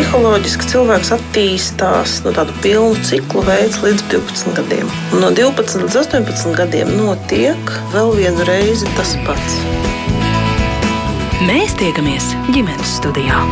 psiholoģiski cilvēks attīstās no tādu pilnu ciklu veids līdz 12 gadiem. Un no 12 līdz 18 gadiem notiek vēl vienu reizi tas pats. Mēs tiekamies ģimenes studijā.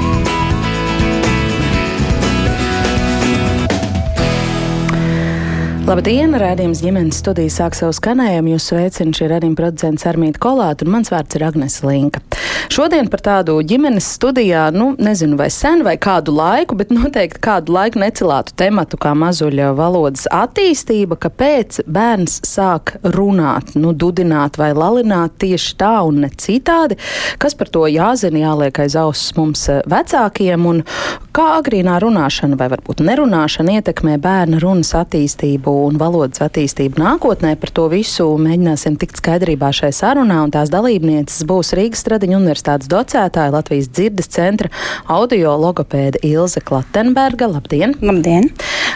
Labdien! Rādījums ģimenes studijā sāk savu skanējumu. Jūs sveicina šī radījuma producents Armīta Kolāta, un mans vārds ir Agnes Linka. Šodien par tādu ģimenes studijā, nu, nezinu vai sen vai kādu laiku, bet noteikti kādu laiku necelātu tematu kā mazuļa valodas attīstība, kāpēc bērns sāk runāt, nu, dudināt vai lalināt tieši tā un ne citādi, kas par to jāzina, jāliek aiz auss mums eh, vecākiem, un kā agrīnā runāšana vai varbūt nerunāšana ietekmē bērna runas attīstību un valodas attīstību nākotnē. Par to visu mēģināsim tikt skaidrībā šai sarunā, un tās dalībnieces būs Rīgas Stradiņa universitātes docētāja Latvijas dzirdes centra audio logopēda Ilze Klatenberga. Labdien! Labdien!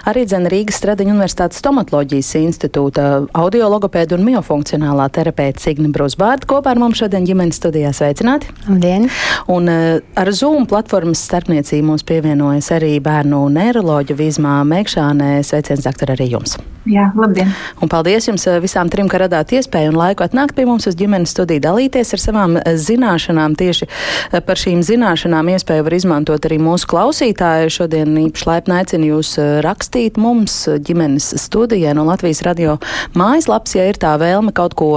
Arī dzene Rīgas Stradiņa universitātes stomatoloģijas institūta audio logopēda un miofunkcionālā terapeita Signa Brusbārda kopā ar mums šodien ģimenes studijā sveicināti. Labdien! Un uh, ar Zoom platformas starpniecību mums pievienojas arī bērnu neiroloģa Vizmā Mekšānē. Sveiciens, doktor, arī jums! Jā, labdien! Un paldies jums visām trim, ka radāt iespēju un laiku atnākt pie mums uz ģimenes studiju, dalīties ar savām zināšanām. Tieši par šīm zināšanām iespēju var izmantot arī mūsu klausītāji. Šodien īpaši laipni aicinu jūs rakstīt mums ģimenes studijai no Latvijas radio mājaslaps, ja ir tā vēlme kaut ko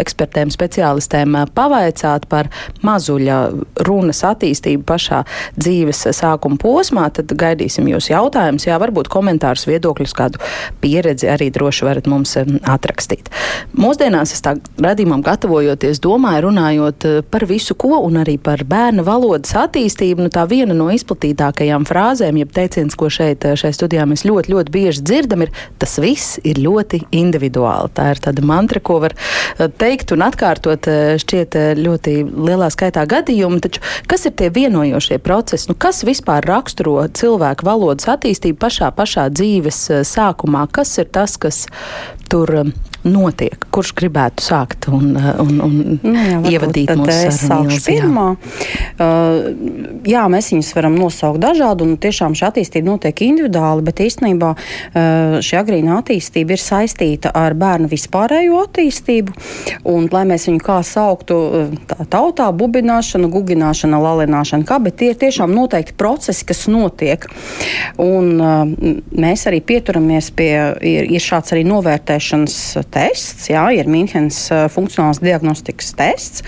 ekspertiem, speciālistiem pavaicāt par mazuļa runas attīstību pašā dzīves sākuma posmā, tad gaidīsim jūs jautājumus, jā, varbūt komentārus, viedokļus, kādu pieredzi arī droši varat mums atrakstīt. Mūsdienās es tā radījumam gatavojoties, domāju, runājot eh, par visu ko un arī par bērnu valodas attīstību, nu tā viena no izplatītākajām frāzēm, jeb teiciens, ko šeit eh, šai studijā mēs ļoti, ļoti bieži dzirdam, ir tas viss ir ļoti individuāli. Tā ir tāda mantra, ko var eh, teikt un atkārtot šķiet ļoti lielā skaitā gadījumu, taču kas ir tie vienojošie procesi? Nu, kas vispār raksturo cilvēku valodas attīstību pašā, pašā dzīves sākumā? Kas ir tas, kas tur notiek? Kurš gribētu sākt un, uh, un, un nu, jā, ievadīt mūsu sarunu? Pirmā, uh, jā, mēs viņus varam nosaukt dažādi, un tiešām šī attīstība notiek individuāli, bet īstenībā uh, šī agrīna attīstība ir saistīta ar bērnu vispārējo attīstību, un lai mēs viņu kā sauktu, tā, tautā, bubināšana, gugināšana, lalināšana, kā, bet tie ir tiešām noteikti procesi, kas notiek. Un uh, mēs arī pieturamies pie, ir, ir šāds arī novērtēšanas tests, jā, ir Mīnhenes funkcionālās diagnostikas tests,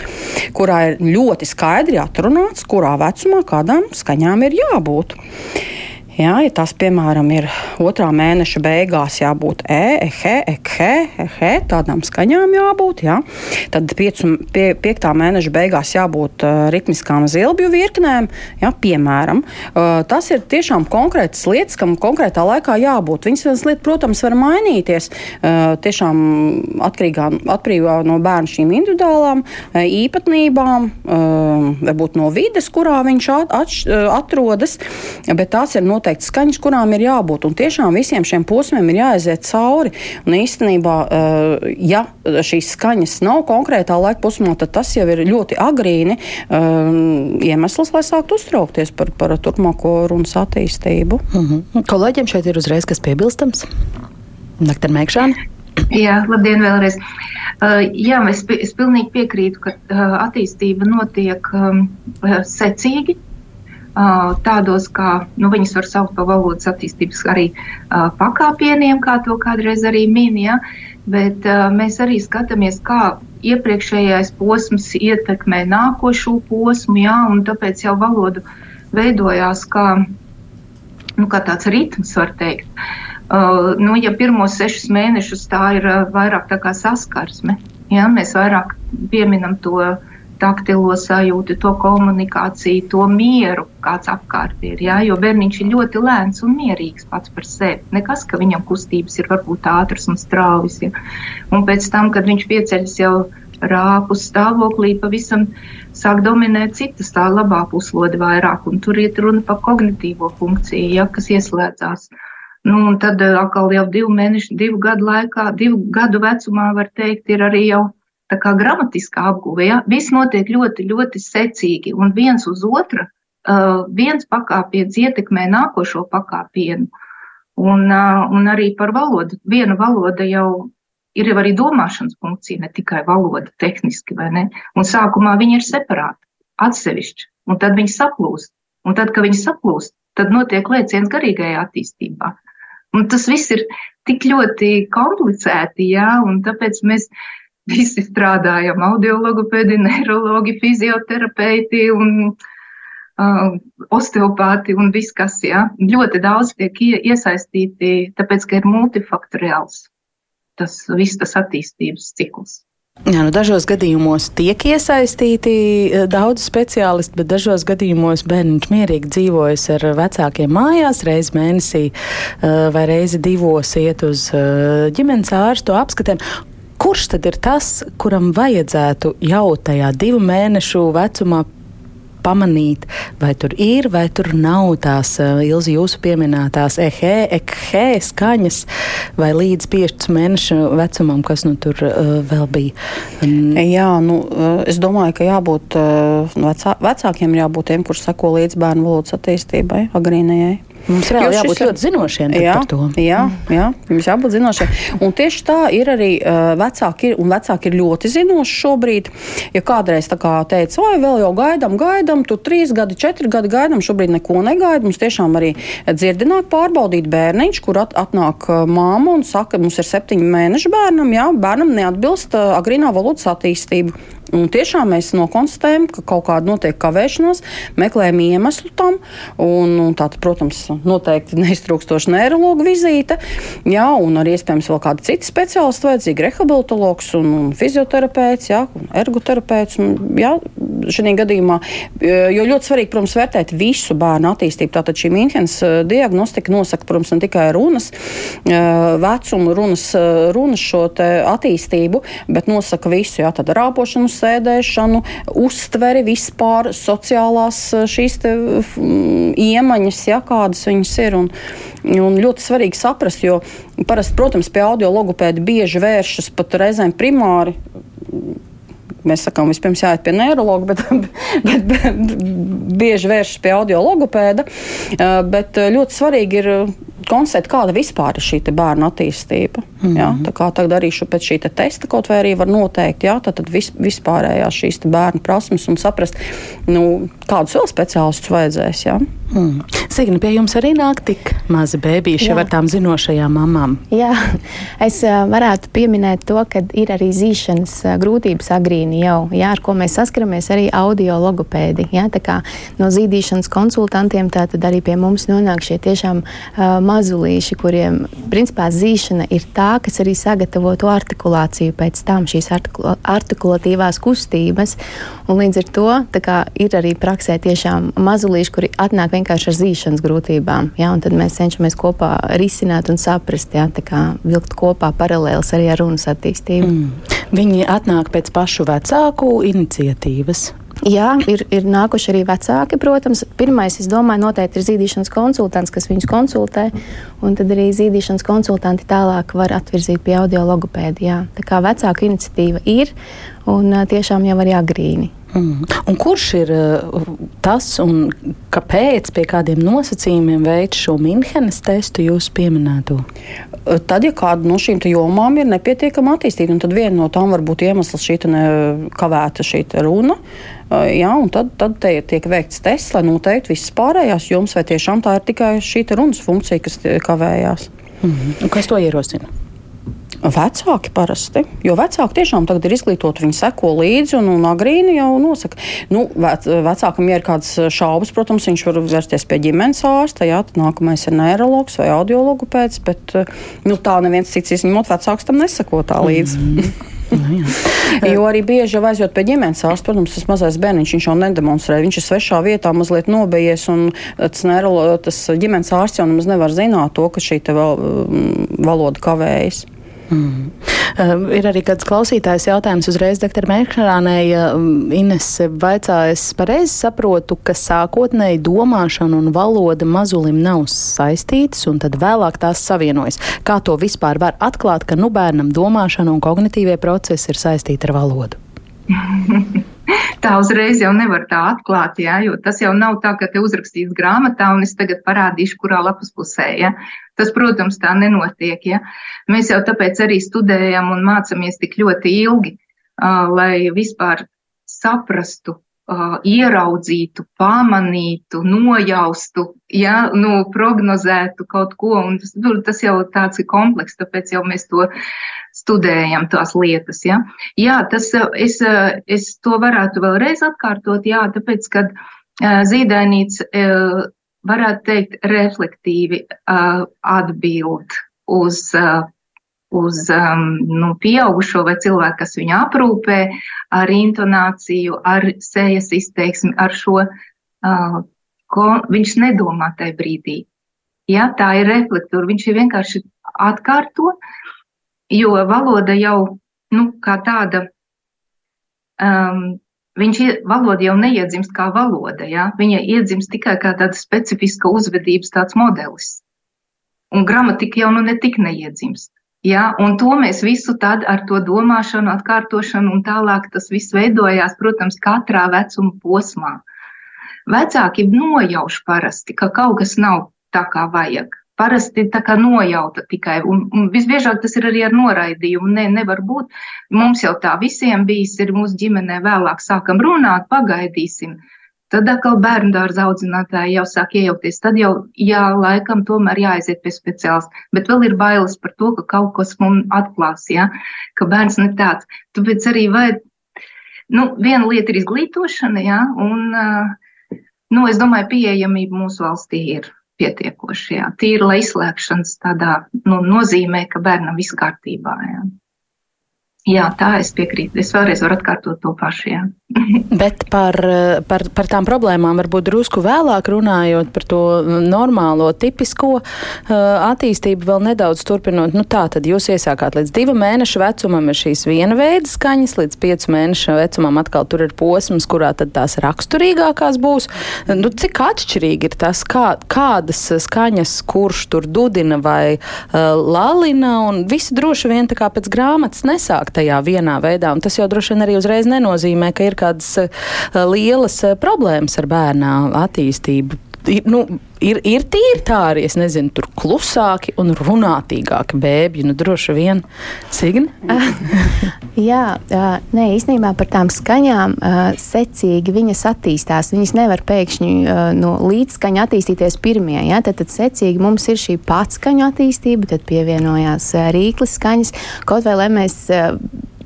kurā ir ļoti skaidri atrunāts, kurā vecumā kādām skaņām ir jābūt. Jā, ja tas, piemēram, ir otrā mēneša beigās, jābūt e, ehe, ekhe, ehe, tādām skaņām jābūt. Jā. Tad piecu, pie, piektā mēneša beigās jābūt uh, ritmiskām zilbju virknēm, jā, piemēram. Uh, tas ir tiešām konkrētas lietas, kam konkrētā laikā jābūt. Viņas viens lieta, protams, var mainīties uh, tiešām atkarīgā, atkarīgā no bērna šīm individuālām uh, īpatnībām, uh, varbūt no vides, kurā viņš at, at, atrodas, bet tās ir no noteikti skaņas, kurām ir jābūt. Un tiešām visiem šiem posmiem ir jāaiziet cauri. Un īstenībā, eh, ja šīs skaņas nav konkrētā laika posmā, tad tas jau ir ļoti agrīni um, iemesls, lai sāktu uztraukties par, par turpmāko runas attīstību. Mm -hmm. Kolēģiem šeit ir uzreiz kas piebilstams? Naktar Mēkšāna. Jā, labdien vēlreiz. Uh, jā, es, es pilnīgi piekrītu, ka uh, attīstība notiek um, secīgi tādos, kā nu, viņas var saukt par valodas attīstības arī pakāpieniem, kā to kādreiz arī minēja. Bet mēs arī skatāmies, kā iepriekšējais posms ietekmē nākošo posmu, jā, un tāpēc jau valoda veidojās kā, nu, kā tāds ritms, var teikt. Uh, nu, ja pirmos sešus mēnešus tā ir uh, vairāk tā kā saskarsme, ja, mēs vairāk pieminam to uh, taktilo sajūtu, to komunikāciju, to mieru, kāds apkārt ir. Ja? Jo bērniņš ir ļoti lēns un mierīgs pats par sevi. Nekas, ka viņam kustības ir varbūt ātras un straujas. Ja? Un pēc tam, kad viņš pieceļas jau rāpu stāvoklī, pavisam sāk dominēt citas tā labā puslode vairāk, tur iet runa par kognitīvo funkciju, ja, kas ieslēdzās. Nu, tad atkal jau divu mēnešu, divu gadu laikā, divu gadu vecumā, var teikt, ir arī jau tā kā gramatiskā apguve. Ja? Viss notiek ļoti, ļoti secīgi un viens uz otru uh, viens pakāpiens ietekmē nākošo pakāpienu. Un, uh, un arī par valodu. Viena valoda jau ir jau arī domāšanas funkcija, ne tikai valoda, tehniski, vai ne? Un sākumā viņi ir separāti, atsevišķi, un tad viņi saplūst. Un tad, kad viņi saplūst, tad notiek lēciens garīgajā attīstībā. Un tas viss ir tik ļoti komplicēti, jā, un tāpēc mēs visi strādājam, audiologopēdi, neiroloģi, fizioterapeiti un uh, osteopāti un viss, kas, jā. Ļoti daudz tiek iesaistīti, tāpēc, ka ir multifaktoriāls tas viss tas attīstības cikls. Jā, nu dažos gadījumos tiek iesaistīti e, daudz speciālistu, bet dažos gadījumos bērns mierīgi dzīvojas ar vecākiem mājās, reizi mēnesī e, vai reizi divos iet uz e, ģimenes ārstu apskatiem. Kurš tad ir tas, kuram vajadzētu jau tajā divu mēnešu vecumā pamanīt, vai tur ir, vai tur nav tās uh, ilzi jūsu pieminētās ehē, ekhē skaņas, vai līdz 5 mēnešu vecumam, kas nu tur uh, vēl bija. Um, Jā, nu, uh, es domāju, ka jābūt uh, vecā, vecākiem jābūt tiem, kurš sako līdz bērnu valodas attīstībai, agrīnajai. Mums reāli jābūt ir, ļoti zinošiem jā, par to. Jā, jā, jums jābūt zinošiem. Un tieši tā ir arī uh, vecāki, ir, un vecāki ir ļoti zinoši šobrīd. Ja kādreiz tā kā teica, vai vēl jau gaidām, gaidām, tu trīs gadi, četri gadi gaidām, šobrīd neko negaidām. Mums tiešām arī dzirdināt pārbaudīt bērniņš, kur at, atnāk māma un saka, mums ir septiņi mēneši bērnam, jā, bērnam neatbilst uh, agrīnā valodas attīstība. Un tiešām mēs nokonstatējam, ka kaut kāda notiek kavēšanās, meklējam iemeslu tam. Un, un tā, protams, noteikti neiztrūkstoša neiroloģa vizīte, jā, un arī iespējams vēl kāda cita speciālista vajadzīga, rehabilitologs un, un fizioterapeits, jā, un ergoterapeits. Un, jā, šajā gadījumā, jo ļoti svarīgi, protams, vērtēt visu bērnu attīstību. Tātad šī Mīnhenes eh, diagnostika nosaka, protams, ne tikai runas eh, vecumu, runas, eh, runas šo attīstību, bet nosaka visu, jā, tad rāpošanu sēdēšanu, uztveri vispār, sociālās eh, šīs te, iemaņas, ja, kādas viņas ir. Un, un ļoti svarīgi saprast, jo parasti, protams, pie audiologopēda bieži vēršas pat reizēm primāri mēs sakām, vispirms jāiet pie neiroloģa, bet, bet, bet bieži vēršas pie audiologopēda. Bet ļoti svarīgi ir konstatēt, kāda vispār ir šī bērna attīstība. Mm -hmm. ja? Tā kā tagad arī šo, pēc šī te testa kaut vai arī var noteikt, ja? tad, vis, vispārējās šīs bērnu prasmes un saprast, nu, kādus vēl speciālistus vajadzēs. Ja? Mm. Signi, pie jums arī nāk tik mazi bērniši jau ar tām zinošajām mamām. Jā, es varētu pieminēt to, ka ir arī zīšanas grūtības agrīni jau, jā, ar ko mēs saskaramies arī audio logopēdi. Jā, tā kā no zīdīšanas konsultantiem tā tad arī pie mums nonāk šie tiešām uh, mazulīši, kuriem principā zīšana ir tā, kas arī sagatavo to artikulāciju pēc tam, šīs artikula, artikulatīvās kustības. Un līdz ar to kā, ir arī praksē tiešām mazulīši, kuri atnāk vienkārši ar zīšanas grūtībām. Ja, tad mēs cenšamies kopā risināt un saprast, ja, kā vilkt kopā paralēlus arī ar runas attīstību. Mm. Viņi atnāk pēc pašu vecāku iniciatīvas. Jā, ir, ir nākuši arī vecāki, protams. Pirmais, es domāju, noteikti ir zīdīšanas konsultants, kas viņus konsultē, un tad arī zīdīšanas konsultanti tālāk var atvirzīt pie audiologopēdijā. Tā kā vecāku iniciatīva ir, un tiešām jau arī agrīni. Mm. Un kurš ir tas un kāpēc, pie kādiem nosacījumiem veids šo Minhenes testu jūs pieminēto? Tad, ja kāda no šīm jomām ir nepietiekama attīstīta, tad viena no tām var būt iemesls šī kavēta šī runa. Jā, un tad, tad te tiek veikts tests, lai noteikti visas pārējās jomas, vai tiešām tā ir tikai šī runas funkcija, kas kavējās. Mm -hmm. Kas to ierosina? Vecāki parasti, jo vecāki tiešām tagad ir izglītoti, viņi seko līdzi un, un agrīni jau nosaka. Nu, vec, vecākam, ja ir kādas šaubas, protams, viņš var vērsties pie ģimenes ārsta, jā, tad nākamais ir neiroloģis vai audiologu pēc, bet nu, tā neviens cits izņemot vecāks tam nesako tā līdzi. Mm -hmm. Jo arī bieži jau aizjūt pie ģimenes ārsta, protams, tas mazais bērniņš viņš jau nedemonstrē. Viņš ir svešā vietā, mazliet nobejies, un tas, nerolo, tas ģimenes ārsts jau nemaz nevar zināt to, ka šī val, valoda kavējas. Mm. Uh, ir arī kāds klausītājs jautājums uzreiz doktora Mērķerānei. Uh, Ines vaicā, es pareizi saprotu, ka sākotnēji domāšana un valoda mazulim nav saistītas, un tad vēlāk tās savienojas. Kā to vispār var atklāt, ka nu bērnam domāšana un kognitīvie procesi ir saistīti ar valodu? tā uzreiz jau nevar tā atklāt, jā, jo tas jau nav tā, ka te uzrakstīts grāmatā un es tagad parādīšu, kurā lapas pusē. Ja. Tas, protams, tā nenotiek. Ja. Mēs jau tāpēc arī studējam un mācāmies tik ļoti ilgi, uh, lai vispār saprastu, uh, ieraudzītu, pamanītu, nojaustu, ja, nu, prognozētu kaut ko. Un tas, tas jau tāds ir komplekss, tāpēc jau mēs to studējam tās lietas. Ja? Jā, tas es, es to varētu vēlreiz atkārtot, jā, tāpēc, kad zīdainīts varētu teikt reflektīvi atbild uz, uz nu, pieaugušo vai cilvēku, kas viņu aprūpē, ar intonāciju, ar sejas izteiksmi, ar šo, ko viņš nedomā tajā brīdī. Ja, tā ir reflektūra, viņš ir vienkārši atkārto, uh, jo valoda jau nu, kā tāda. Um, Viņš valoda jau neiedzimst kā valoda, ja? viņa iedzimst tikai kā tāda specifiska uzvedības modelis. Un gramatika jau nu netik neiedzimst. Ja? Un to mēs visu tad ar to domāšanu, atkārtošanu un tālāk tas viss veidojās, protams, katrā vecuma posmā. Vecāki nojauš parasti, ka kaut kas nav tā kā vajag parasti tā kā nojauta tikai. Un, un visbiežāk tas ir arī ar noraidījumu. Ne, nevar būt. Mums jau tā visiem bijis, ir mūsu ģimenē vēlāk sākam runāt, pagaidīsim. Tad atkal bērnu dārza audzinātāji jau sāk iejaukties. Tad jau, jā, laikam tomēr jāaiziet pie speciālista. Bet vēl ir bailes par to, ka kaut kas mums atklās, ja? ka bērns ne tāds. Tāpēc arī vajag, nu, viena lieta ir izglītošana, ja? un, nu, es domāju, pieejamība mūsu valstī ir pietiekoši. Jā. Tīra lai izslēgšanas tādā nu, nozīmē, ka bērnam viss kārtībā. Jā. Jā, tā es piekrītu. Es vēlreiz varu atkārtot to pašu. Jā. Bet par, par, par tām problēmām varbūt drusku vēlāk runājot par to normālo, tipisko attīstību, vēl nedaudz turpinot. Nu, tā tad jūs iesākāt līdz divu mēnešu vecumam ir šīs viena veida skaņas, līdz piecu mēnešu vecumam atkal tur ir posms, kurā tad tās raksturīgākās būs. Nu, cik atšķirīgi ir tas, kā, kādas skaņas, kurš tur dudina vai uh, lalina, un visi droši vien tā kā pēc grāmatas nesāk tajā vienā veidā. Un tas jau droši vien arī uzreiz nenozīmē, ka ir kādas eh, lielas eh, problēmas ar bērnā attīstību. Ir, nu, ir, ir tīri tā arī, es nezinu, tur klusāki un runātīgāki bēbji. Nu, droši vien, Signi? Jā, nē, īstenībā par tām skaņām secīgi viņas attīstās. Viņas nevar pēkšņi no līdzskaņa attīstīties pirmie. Ja? Tad, tad secīgi mums ir šī patskaņu attīstība, tad pievienojās rīklis skaņas. Kaut vai lai mēs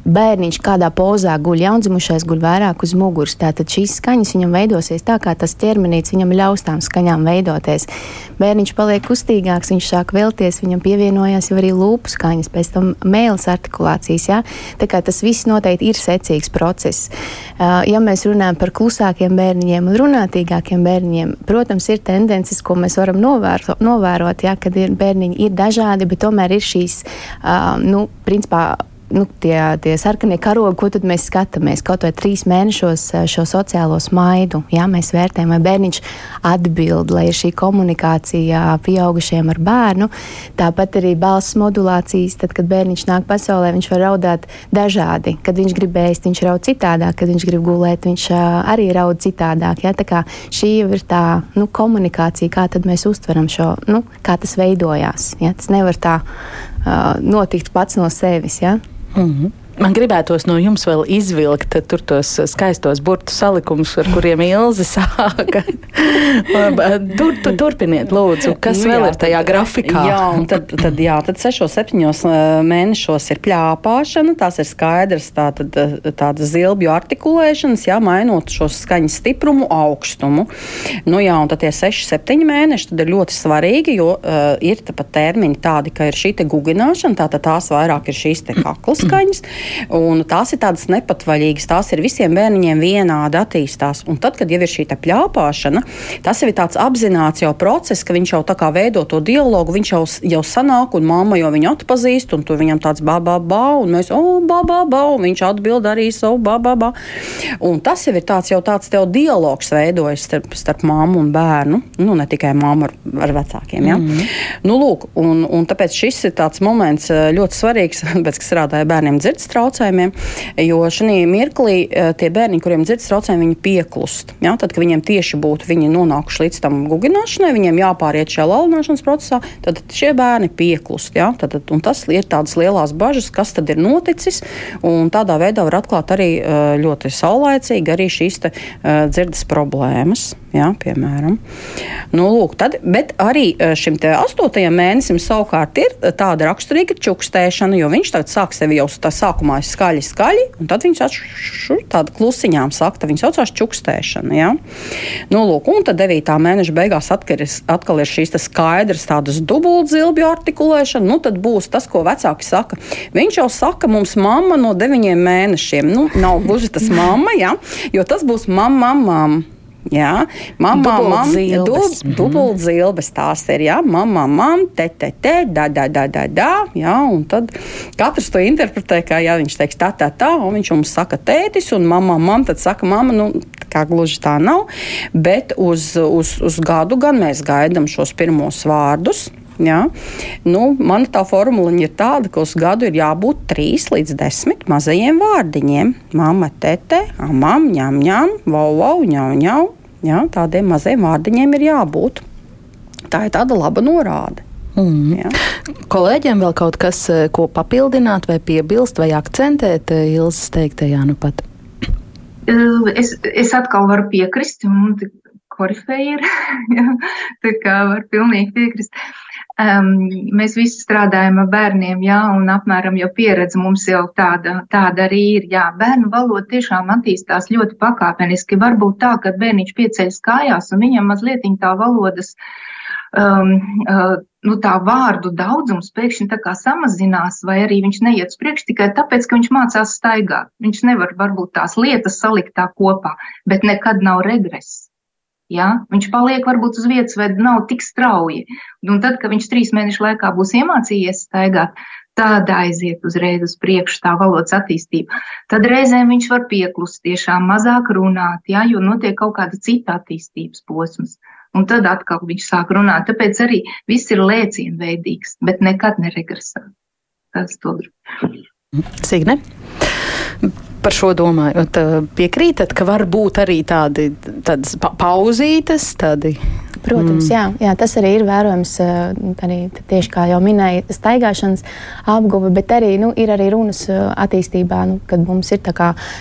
bērniņš kādā pozā guļ, jaundzimušais guļ vairāk uz muguras. Tātad šīs skaņas viņam veidosies tā, kā tas ķermenīts viņam ļaus tām skaņām veidoties. Bērniņš paliek kustīgāks, viņš sāk vēlties, viņam pievienojās jau arī lūpu skaņas, pēc tam mēlis artikulācijas. Ja? Tā kā tas viss noteikti ir secīgs process. Ja mēs runājam par klusākiem bērniņiem un runātīgākiem bērniņiem, protams, ir tendences, ko mēs varam novēro, novērot, ja? kad ir, bērniņi ir dažādi, bet tomēr ir šīs, nu, principā, nu, tie, tie sarkanie karogi, ko tad mēs skatāmies? Kaut vai trīs mēnešos eh, šo sociālo smaidu, jā, mēs vērtējam, vai bērniņš atbild, lai ir šī komunikācija pieaugušiem ar bērnu. Tāpat arī balss modulācijas, tad, kad bērniņš nāk pasaulē, viņš var raudāt dažādi. Kad viņš grib ēst, viņš raud citādāk, kad viņš grib gulēt, viņš arī raud citādāk. Jā, tā kā šī ir tā nu, komunikācija, kā mēs uztveram šo, nu, kā tas veidojās. Jā, tas nevar tā uh, notikt pats no sevis. Jā. 嗯。Man gribētos no jums vēl izvilkt tos skaistos burtu salikumus, ar kuriem Ilze sāka. tur, tu, turpiniet, lūdzu, kas nu, vēl jā, ir tajā tad, grafikā? Jā, tad, tad, jā, tad sešos, septiņos mēnešos ir pļāpāšana, tās ir skaidrs, tā, tad, tāda zilbju artikulēšanas, jā, mainot šo skaņas stiprumu, augstumu. Nu, jā, un tad tie seši, septiņi mēneši ir ļoti svarīgi, jo uh, ir pat termiņi tādi, ka ir šī te gugināšana, tātad tās vairāk ir šīs kakla skaņas. Un tās ir tādas nepatvaļīgas, tās ir visiem bērniņiem vienādi attīstās. Un tad, kad jau ir šī pļāpāšana, tas jau ir tāds apzināts jau process, ka viņš jau tā kā veido to dialogu, viņš jau, jau sanāk, un mamma jau viņu atpazīst, un tur viņam tāds bā, bā, un mēs, oh, bā, bā, bā, un viņš atbild arī savu bā, bā, bā. Un tas jau ir tāds jau tāds tev dialogs veidojas starp, starp mammu un bērnu, nu ne tikai mammu ar, ar vecākiem. Ja? Mm -hmm. nu, lūk, un, un tāpēc šis ir tāds moments ļoti svarīgs, pēc, kas strādāja bērniem dzirdes traucējumiem, jo šajā mirklī tie bērni, kuriem ir dzirdes traucējumi, viņi pieklust. Ja? Tad, kad viņiem tieši būtu viņi nonākuši līdz tam gugināšanai, viņiem jāpāriet šajā lalināšanas procesā, tad šie bērni pieklust. Ja? Tad, tas ir tādas lielas bažas, kas tad ir noticis, tādā veidā var atklāt arī ļoti saulēcīgi arī šīs te, uh, dzirdes problēmas jā, piemēram. Nu, lūk, tad, bet arī šim astotajam mēnesim savukārt ir tāda raksturīga čukstēšana, jo viņš tagad sāk sevi jau tā sākumā skaļi, skaļi, un tad viņš šur tāda klusiņām saka, viņa saucās čukstēšana. Jā. Nu, lūk, un tad 9. mēneša beigās atkal ir, atkal ir šīs skaidras tādas dubultzilbju artikulēšana, nu tad būs tas, ko vecāki saka. Viņš jau saka mums mamma no deviņiem mēnešiem. Nu, nav gluži tas mamma, jā, jo tas būs mamma, mamma. Jā, mamma, mamma, dubult zilbes tās ir, jā, mamma, mamma, te, te, te, da, da, da, da, da, jā, un tad katrs to interpretē, kā, jā, viņš teiks tā, tā, tā, un viņš mums saka tētis, un mamma, mamma, tad saka mamma, nu, kā gluži tā nav, bet uz, uz, uz gadu gan mēs gaidam šos pirmos vārdus. Ja? Nu, man tā formula ir tāda, ka uz gadu ir jābūt 3 līdz 10 mazajiem vārdiņiem. Mama, tete, amam, ņem, ņem, vau, vau, ņau, ņau. Ja? Tādiem maziem vārdiņiem ir jābūt. Tā ir tāda laba norāde. Mm. Ja. Kolēģiem vēl kaut kas, eh, ko papildināt, vai piebilst, vai akcentēt eh, Ilzas teiktajā nu pat? Es, es atkal varu piekrist, un korifeja ir. ja, tā kā var pilnīgi piekrist. Uh, Um, mēs visi strādājam ar bērniem, jā, un apmēram jau pieredze mums jau tāda, tāda arī ir. Jā, bērnu valoda tiešām attīstās ļoti pakāpeniski. Varbūt tā, ka bērniņš pieceļas kājās un viņam mazliet tā valodas. Um, uh, nu, tā vārdu daudzums pēkšņi samazinās, vai arī viņš neiet uz priekšu tikai tāpēc, ka viņš mācās staigāt. Viņš nevar varbūt tās lietas salikt tā kopā, bet nekad nav regress. Ja? Viņš paliek varbūt uz vietas, vai nav tik strauji. Un tad, kad viņš trīs mēnešu laikā būs iemācījies staigāt, tad aiziet uzreiz uz priekšu tā valodas attīstība. Tad reizēm viņš var pieklust, tiešām mazāk runāt, ja? jo notiek kaut kāda cita attīstības posms. Un tad atkal viņš sāk runāt. Tāpēc arī viss ir lēcienveidīgs, bet nekad neregresē. Tas to grib. Signe? Par šo domājot, piekrītat, ka var būt arī tādi pa pauzītes, tādi Protams, mm. jā, jā, tas arī ir vērojams arī, tieši kā jau minēja, staigāšanas apguve, bet arī nu, ir arī runas attīstībā, nu, kad mums ir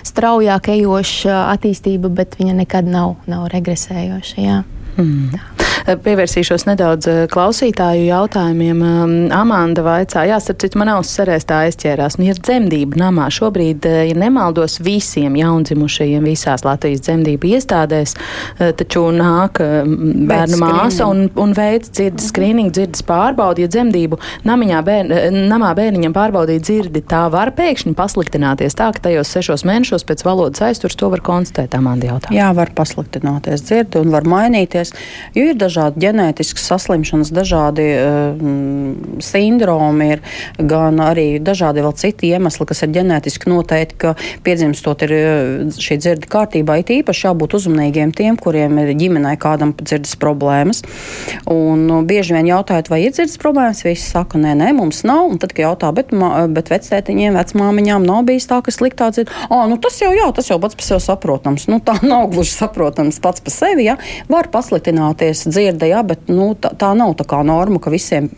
straujāk ejoša attīstība, bet viņa nekad nav, nav regresējoša. Jā. Mm. Pievērsīšos nedaudz eh, klausītāju jautājumiem. Um, Amanda vaicā, jā, starp citu, man auss sarēstā aizķērās. Nu, ir dzemdība namā. Šobrīd, eh, ja nemaldos, visiem jaundzimušajiem visās Latvijas dzemdību iestādēs, eh, taču nāk bērnu māsa un, un veids dzirdes skrīningu, dzirdes pārbaudi. Ja dzemdību namiņā bērn, namā bērniņam pārbaudīt dzirdi, tā var pēkšņi pasliktināties tā, ka tajos sešos mēnešos pēc valodas aizturs to var konstatēt. Amanda jautā. Jā, var pasliktināties dzirdi un var mainīties, jo ir dažādi ģenētiskas saslimšanas, dažādi uh, sindromi, ir gan arī dažādi vēl citi iemesli, kas ir ģenētiski noteikti, ka piedzimstot ir eh, šī dzirdi kārtībā. It īpaši jābūt uzmanīgiem tiem, kuriem ir ģimenē kādam dzirdes problēmas. Un nu, bieži vien jautājot, vai ir dzirdes problēmas, visi saka, nē, nē, mums nav. Un tad, kad jautā, bet, bet vectētiņiem, vecmāmiņām nav bijis tā, ka sliktā dzird. Ah, nu tas jau, jā, tas jau pats par sevi saprotams. Nu, tā nav gluži saprotams pats par sevi. Ja? Var pasliktināties dzirde, jā, bet nu, tā, tā nav tā kā norma, ka visiem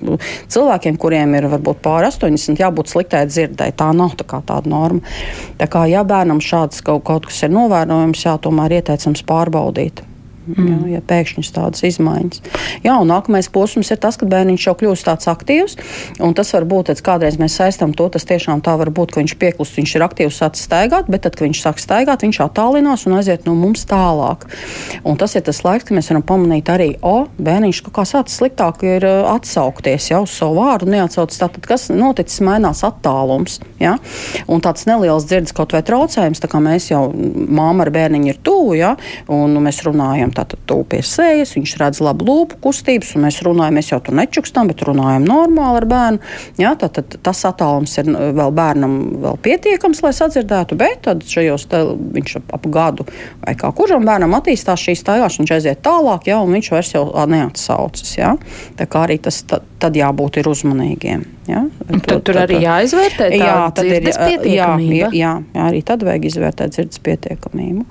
cilvēkiem, kuriem ir varbūt pāri 80, jābūt sliktai dzirdēji. Tā nav tā kā tāda norma. Tā kā, ja bērnam šāds kaut, kaut kas ir novērojams, jā, tomēr ieteicams pārbaudīt. Mm. Jā, ja pēkšņas tādas izmaiņas. Jā, un nākamais posms ir tas, ka bērniņš jau kļūst tāds aktīvs. Tas var būt, kad kādreiz mēs saistām to, tas tiešām tā var būt, ka viņš pieklust, viņš ir aktīvs, sācis staigāt, bet tad, kad viņš sāk staigāt, viņš attālinās un aiziet no mums tālāk. Un tas ir tas laiks, kad mēs varam pamanīt arī, o, bērniņš kaut kā sācis sliktāk ir atsaukties jau uz savu vārdu, neatsaucas. Tātad, kas noticis, mainās attālums. Ja? Un tāds neliels dzirdes kaut vai traucējums, tā kā mēs jau māma ar bērniņu ir tuvu, ja? un mēs runājam tātad pie sejas, viņš redz labu lūpu kustības, un mēs runājam, mēs jau tur nečukstam, bet runājam normāli ar bērnu. Jā, tātad tas attālums ir vēl bērnam vēl pietiekams, lai sadzirdētu, bet tad šajos te viņš ap gadu vai kā kuram bērnam attīstās šīs tēlās, viņš aiziet tālāk, jā, un viņš vairs jau neatsaucas. Jā. Tā kā arī tas tad, tad jābūt ir uzmanīgiem. Ja? Tad, tad tur arī jāizvērtē tā jā, ir, jā, jā, jā, arī tad vajag izvērtēt dzirdes pietiekamību.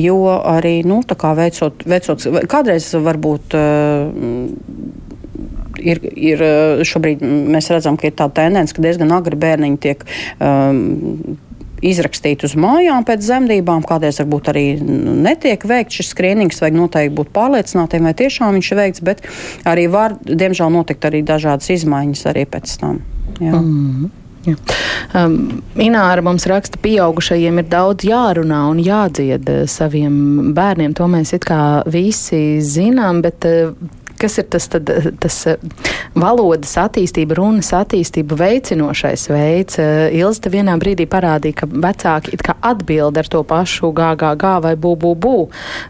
Jo arī, nu, tā veicot, veicot kādreiz varbūt. Uh, ir, ir šobrīd mēs redzam, ka ir tā tendence, ka diezgan agri bērniņi tiek um, izrakstīt uz mājām pēc zemdībām. Kādreiz varbūt arī netiek veikts šis skrīnings, vajag noteikti būt pārliecinātiem, vai tiešām viņš ir veikts, bet arī var, diemžēl, notikt arī dažādas izmaiņas arī pēc tam. Jā. Mm -hmm. Ja. Um, Ināra mums raksta, ka pieaugušajiem ir daudz jārunā un jādzied uh, saviem bērniem. To mēs it kā visi zinām, bet uh, kas ir tas, tad, tas eh, valodas attīstība, runas attīstība veicinošais veids. Eh, Ilsta vienā brīdī parādīja, ka vecāki it kā atbild ar to pašu gāgā vai būbūbū,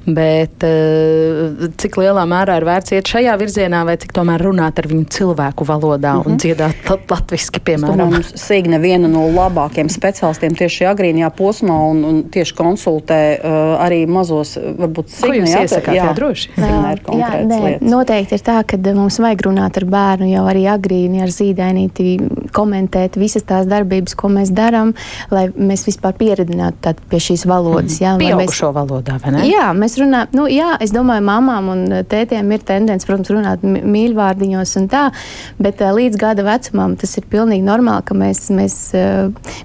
bet eh, cik lielā mērā ir vērts iet šajā virzienā vai cik tomēr runāt ar viņu cilvēku valodā mm -hmm. un mhm. dziedāt lat latviski, piemēram. Signa viena no labākiem speciālistiem tieši agrīnajā posmā un, un tieši konsultē uh, arī mazos, varbūt Signa. Jūs jā? Jā, jā droši. Jā, jā, nē, noteikti noteikti ir tā, ka mums vajag runāt ar bērnu jau arī agrīni, ar zīdainīti, komentēt visas tās darbības, ko mēs darām, lai mēs vispār pieredzinātu pie šīs valodas. Jā, Pieaugušo mēs, valodā, vai ne? Jā, mēs runājam, nu, jā, es domāju, mamām un tētiem ir tendence, protams, runāt mīļvārdiņos un tā, bet līdz gada vecumam tas ir pilnīgi normāli, ka mēs, mēs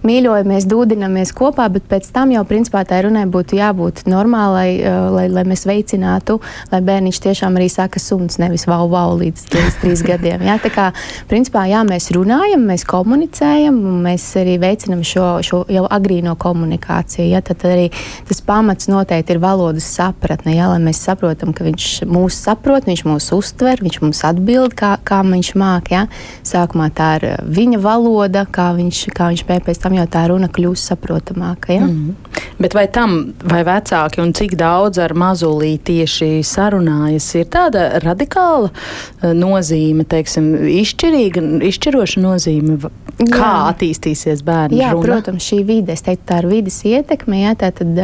mīļojamies, dūdinamies kopā, bet pēc tam jau principā tā runai būtu jābūt normālai, lai, lai mēs veicinātu, lai bērniņš tiešām arī saka suns nevis vau, vau līdz, līdz trīs gadiem. Jā, tā kā principā jā, mēs runājam, mēs komunicējam, un mēs arī veicinam šo, šo jau agrīno komunikāciju. Jā, tad arī tas pamats noteikti ir valodas sapratne, jā, lai mēs saprotam, ka viņš mūs saprot, viņš mūs uztver, viņš mums atbild, kā, kā viņš māk. Jā. Sākumā tā ir viņa valoda, kā viņš, kā viņš pēc tam jau tā runa kļūst saprotamāka. Jā. Mm -hmm. Bet vai tam, vai vecāki un cik daudz ar mazulī tieši sarunājas, ir tāda radikāla? Radikāla eh, nozīme, teiksim, izšķirīga, izšķiroša nozīme, kā jā. attīstīsies bērnu jā, runa? Protams, šī vide, es teiktu, tā ir vides ietekme, jā, tā tad,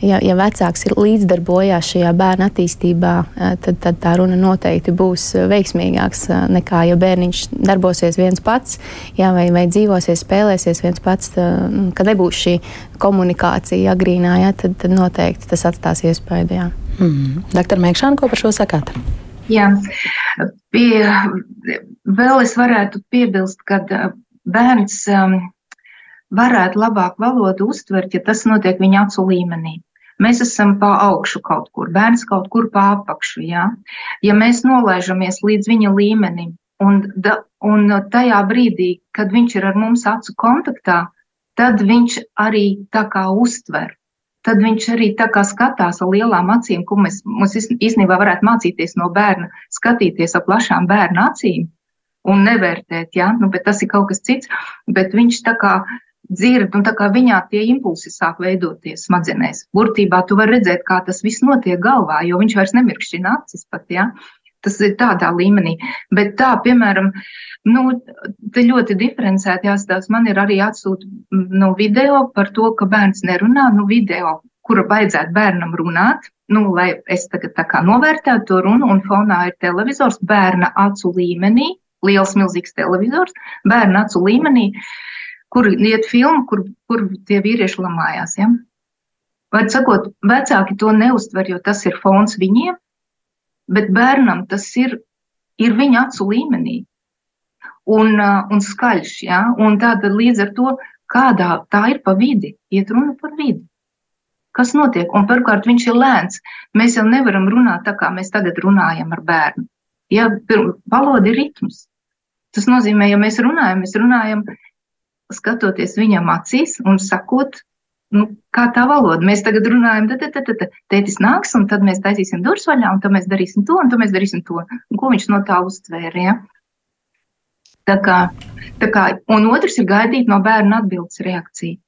ja, ja vecāks ir līdzdarbojās šajā bērna attīstībā, tad, tad tā runa noteikti būs veiksmīgāks nekā, ja bērniņš darbosies viens pats, jā, vai, vai dzīvosies, spēlēsies viens pats, nu, kad nebūs šī komunikācija agrīnā, jā, tad, tad noteikti tas atstās iespēju. Mm. Doktor Mēkšāna, ko par šo sakāt? Jā, pie, vēl es varētu piebilst, ka bērns um, varētu labāk valodu uztvert, ja tas notiek viņa acu līmenī. Mēs esam pa augšu kaut kur, bērns kaut kur pa apakšu. Ja, ja mēs nolaižamies līdz viņa līmenim, un, da, un tajā brīdī, kad viņš ir ar mums acu kontaktā, tad viņš arī tā kā uztver tad viņš arī tā kā skatās ar lielām acīm, ko mēs, mums īstenībā varētu mācīties no bērna, skatīties ar plašām bērna acīm un nevērtēt, ja? nu, bet tas ir kaut kas cits, bet viņš tā kā dzird, un tā kā viņā tie impulsi sāk veidoties smadzenēs. Burtībā tu vari redzēt, kā tas viss notiek galvā, jo viņš vairs nemirkšķina acis pat, ja? Tas ir tādā līmenī. Bet tā, piemēram, nu, te ļoti diferencēti jāstāsta. Man ir arī atsūta nu, video par to, ka bērns nerunā, nu, video, kura vajadzētu bērnam runāt. Nu, lai es tagad tā kā novērtētu to runu, un fonā ir televizors bērna acu līmenī, liels, milzīgs televizors, bērna acu līmenī, kur iet filmu, kur, kur tie vīrieši lamājās. Ja? Vai sakot, vecāki to neuztver, jo tas ir fons viņiem, bet bērnam tas ir, ir viņa acu līmenī un, uh, un skaļš. Ja? Un tāda līdz ar to, kādā tā ir pa vidi, iet runa par vidi. Kas notiek? Un pirmkārt, viņš ir lēns. Mēs jau nevaram runāt tā, kā mēs tagad runājam ar bērnu. Ja valoda ir ritms. Tas nozīmē, ja mēs runājam, mēs runājam skatoties viņam acīs un sakot nu, kā tā valoda. Mēs tagad runājam, tad, tētis nāks, un tad mēs taisīsim durvis vaļā, un tad mēs darīsim to, un tad mēs darīsim to. Un ko viņš no tā uztvēra? Ja? Tā kā, tā kā, un otrs ir gaidīt no bērna atbildes reakciju.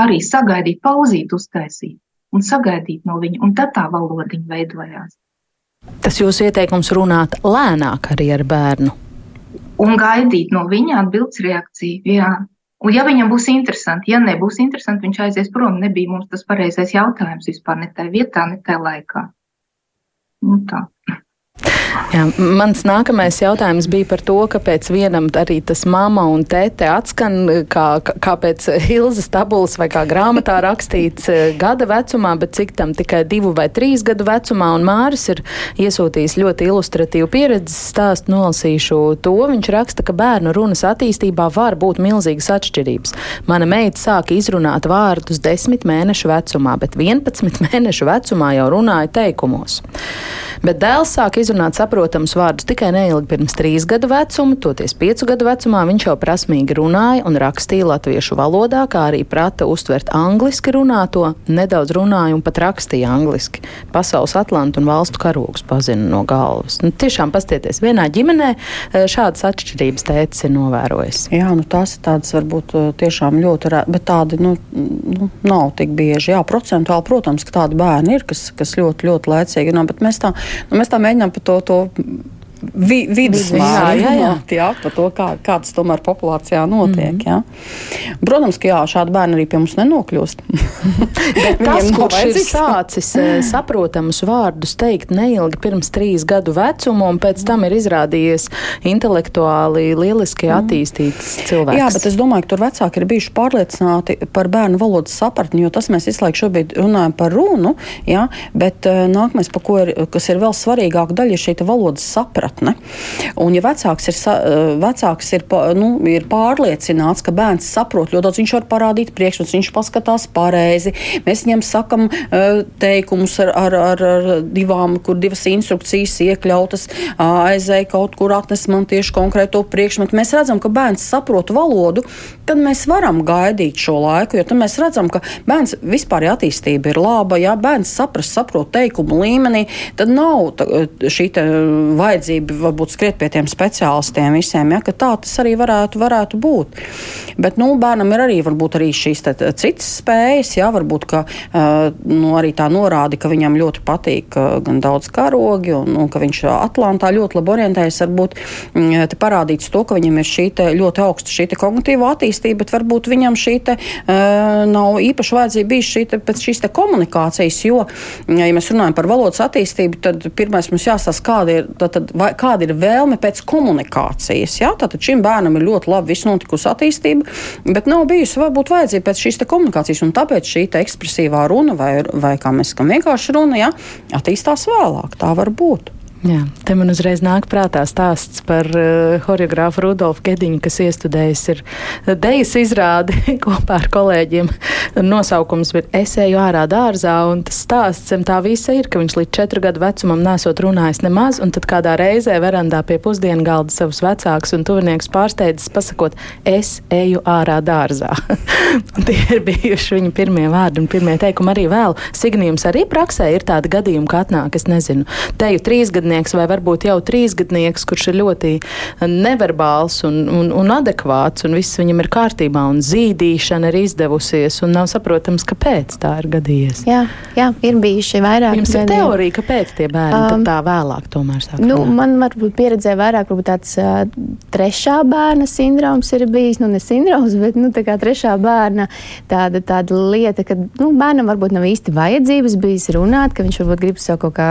Arī sagaidīt, pauzīt, uztaisīt. un sagaidīt no viņa, un tad tā valodiņa veidojās. Tas jūsu ieteikums runāt lēnāk arī ar bērnu. Un gaidīt no viņa atbildes reakciju. Jā. Un ja viņam būs interesanti, ja nebūs interesanti, viņš aizies prom. Nebija mums tas pareizais jautājums vispār ne tajā vietā, ne tajā laikā. Nu, tā. Jā, mans nākamais jautājums bija par to, kāpēc vienam arī tas mamma un tēte atskan, kā, kā pēc Hilzas tabulas vai kā grāmatā rakstīts eh, gada vecumā, bet cik tam tikai divu vai trīs gadu vecumā. Un Māris ir iesūtījis ļoti ilustratīvu pieredzes stāstu, nolasīšu to. Viņš raksta, ka bērnu runas attīstībā var būt milzīgas atšķirības. Mana meita sāka izrunāt vārdus desmit mēnešu vecumā, bet 11 mēnešu vecumā jau runāja teikumos. Bet dēls sāk izrunāt saprotamus vārdus tikai neilgi pirms trīs gadu vecuma, toties piecu gadu vecumā viņš jau prasmīgi runāja un rakstīja latviešu valodā, kā arī prata uztvert angliski runāto, nedaudz runāja un pat rakstīja angliski. Pasaules atlantu un valstu karogus pazina no galvas. Nu, tiešām pastieties, vienā ģimenē e, šādas atšķirības tēcis ir novērojis. Jā, nu tās ir tādas varbūt e, tiešām ļoti, bet tādi nu, nu, nav tik bieži. Jā, procentuāli, protams, ka tādi bērni ir, kas, kas ļoti, ļoti laicīgi runā, bet mēs tā Nu, mēs tā mēģinām par to, to to vi, vidusmēru jā, jā, jā. jā, par to, kā, kā tas tomēr populācijā notiek. Mm. Jā. Protams, ka jā, šādi bērni arī pie mums nenokļūst. tas, kurš ir sācis eh, saprotamus vārdus teikt neilgi pirms trīs gadu vecuma, un pēc tam ir izrādījies intelektuāli lieliski mm. attīstīts cilvēks. Jā, bet es domāju, ka tur vecāki ir bijuši pārliecināti par bērnu valodas sapratni, jo tas mēs visu laiku šobrīd runājam par runu, jā, bet uh, nākamais, ko ir, kas ir vēl svarīgāka daļa, ir šī valodas sapratne izpratne. Un, ja vecāks ir, eh, vecāks ir, nu, ir pārliecināts, ka bērns saprot ļoti daudz, viņš var parādīt priekšmetus, viņš paskatās pareizi. Mēs viņam sakam eh, teikumus ar, ar, ar, ar divām, kur divas instrukcijas iekļautas, aizēja kaut kur atnes man tieši konkrēto priekšmetu. Mēs redzam, ka bērns saprot valodu, tad mēs varam gaidīt šo laiku, jo tad mēs redzam, ka bērns vispār attīstība ir laba, ja bērns saprast, saprot teikumu līmenī, tad nav šī vajadzība vajadzība varbūt skriet pie tiem speciālistiem visiem, ja, ka tā tas arī varētu, varētu būt. Bet nu, bērnam ir arī, arī šīs te, citas spējas, ja, varbūt ka, nu, arī tā norāda, ka viņam ļoti patīk gan daudz karogi, un, un ka viņš Atlantā ļoti labi orientējas. Varbūt mm, te parādīts to, ka viņam ir šī ļoti augsta šī kognitīva attīstība, bet varbūt viņam šī te, nav īpaši vajadzība bijis šī te, pēc šīs komunikācijas, jo, ja mēs runājam par valodas attīstību, tad pirmais mums jāstāsta, kāda ir, tad, tad, vai, kāda ir vēlme pēc komunikācijas. Ja? Tātad šim bērnam ir ļoti labi viss notikusi attīstība, bet nav bijusi varbūt vajadzība pēc šīs komunikācijas. Tāpēc šī ekspresīvā runa, vai, vai kā mēs sakām, vienkārši runa, ja, attīstās vēlāk. Tā var būt. Jā, te man uzreiz nāk prātā stāsts par uh, horeogrāfu Rudolfu Gediņu, kas iestudējis ir dejas izrādi kopā ar kolēģiem. Nosaukums ir Es eju ārā dārzā, un tas stāsts zem tā visa ir, ka viņš līdz četru gadu vecumam nesot runājis nemaz, un tad kādā reizē verandā pie pusdienu galda savus vecākus un tuvinieks pārsteidzis pasakot, es eju ārā dārzā. tie ir bijuši viņa pirmie vārdi un pirmie teikumi arī vēl. Signījums arī praksē ir tādi gadījumi, ka atnāk, es nezinu, teju trīs gadnieki gadnieks vai varbūt jau trīsgadnieks, kurš ir ļoti neverbāls un, un, un adekvāts, un viss viņam ir kārtībā, un zīdīšana ir izdevusies, un nav saprotams, kāpēc tā ir gadījies. Jā, jā ir bijuši vairāk. Jums ir teorija, kāpēc tie bērni um, tā vēlāk tomēr sāk? Nu, runāt? man varbūt pieredzē vairāk, varbūt tāds uh, trešā bērna sindroms ir bijis, nu ne sindroms, bet nu, tā kā trešā bērna tāda, tāda lieta, ka nu, bērnam varbūt nav īsti vajadzības bijis runāt, ka viņš varbūt grib sev kaut kā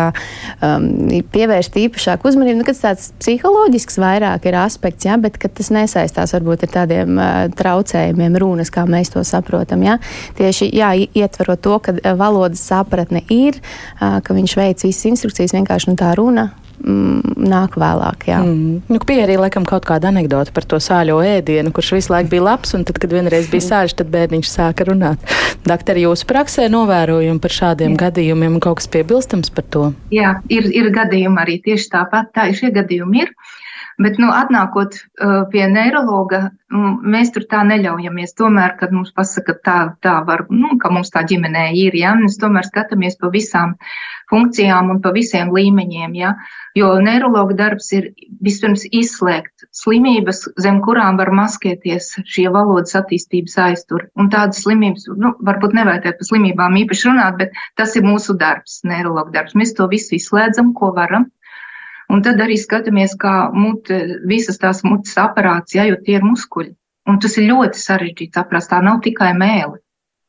um, pievērst pievērst īpašāku uzmanību. Nu, tāds psiholoģisks vairāk ir aspekts, ja, bet tas nesaistās varbūt ar tādiem uh, traucējumiem runas, kā mēs to saprotam. Ja. Tieši jā, ietverot to, ka valodas sapratne ir, uh, ka viņš veic visas instrukcijas, vienkārši nu, tā runa mm, nāk vēlāk. Jā. Mm. Nu, bija arī laikam kaut kāda anekdote par to sāļo ēdienu, kurš visu laiku bija labs, un tad, kad vienreiz bija sāļš, tad bērniņš sāka runāt. Doktori, jūsu praksē novērojumi par šādiem jā. gadījumiem, kaut kas piebilstams par to? Jā, ir, ir gadījumi arī tieši tāpat. Tā, šie gadījumi ir. Bet, nu, atnākot uh, pie neiroloģa, um, mēs tur tā neļaujamies. Tomēr, kad mums pasaka, tā, tā var, nu, ka mums tā ģimenē ir, ja, mēs tomēr skatāmies pa visām funkcijām un pa visiem līmeņiem, ja, jo neiroloģa darbs ir vispirms izslēgt slimības, zem kurām var maskēties šie valodas attīstības aizturi. Un tādas slimības, nu, varbūt nevajadzētu par slimībām īpaši runāt, bet tas ir mūsu darbs, neiroloģa darbs. Mēs to visu izslēdzam, ko varam. Un tad arī skatāmies, kā mute, visas tās mutes aparāts, ja, jo tie ir muskuļi. Un tas ir ļoti sarežģīts aparāts, tā nav tikai mēli.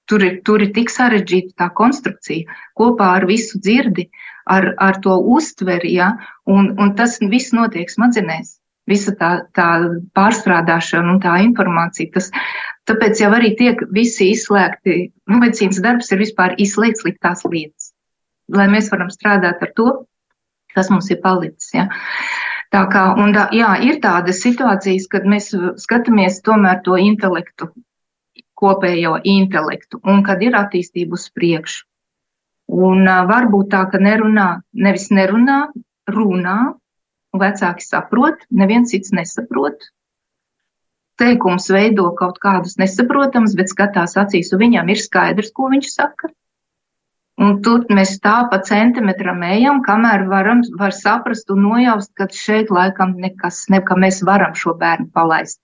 Tur ir, tur ir tik sarežģīta tā konstrukcija kopā ar visu dzirdi, ar, ar to uztveri, ja, un, un tas viss notiek smadzenēs. Visa tā, tā pārstrādāšana un tā informācija. Tas, tāpēc jau arī tiek visi izslēgti. Nu, medicīnas darbs ir vispār izslēgts sliktās lietas. Lai mēs varam strādāt ar to, kas mums ir palicis. Ja. Tā kā, un, tā, jā, ir tādas situācijas, kad mēs skatāmies tomēr to intelektu, kopējo intelektu, un kad ir attīstība uz priekšu. Un uh, varbūt tā, ka nerunā, nevis nerunā, runā, un vecāki saprot, neviens cits nesaprot. Teikums veido kaut kādus nesaprotamus, bet skatās acīs, un viņam ir skaidrs, ko viņš saka. Un tur mēs tā pa centimetram ejam, kamēr varam var saprast un nojaust, ka šeit laikam nekas, ne, ka mēs varam šo bērnu palaist.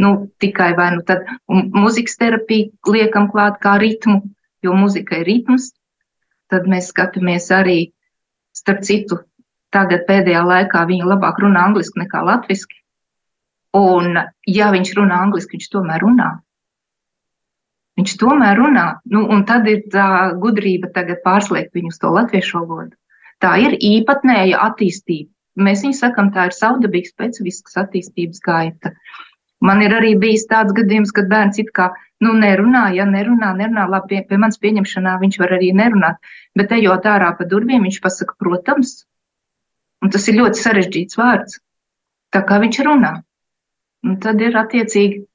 Nu, tikai vai nu tad muzikas terapiju liekam klāt kā ritmu, jo muzika ir ritms. Tad mēs skatāmies arī, starp citu, tagad pēdējā laikā viņa labāk runā angliski nekā latviski. Un, ja viņš runā angliski, viņš tomēr runā. Viņš tomēr runā, nu, un tad ir tā gudrība tagad pārslēgt viņu uz to latviešu valodu. Tā ir īpatnēja attīstība. Mēs viņu sakam, tā ir savdabīga specifiskas attīstības gaita. Man ir arī bijis tāds gadījums, kad bērns it kā nu, nerunā, ja nerunā, nerunā, labi, pie, pie manas pieņemšanā viņš var arī nerunāt, bet ejot ārā pa durvīm, viņš pasaka, protams, un tas ir ļoti sarežģīts vārds, tā kā viņš runā. Un tad ir attiecīgi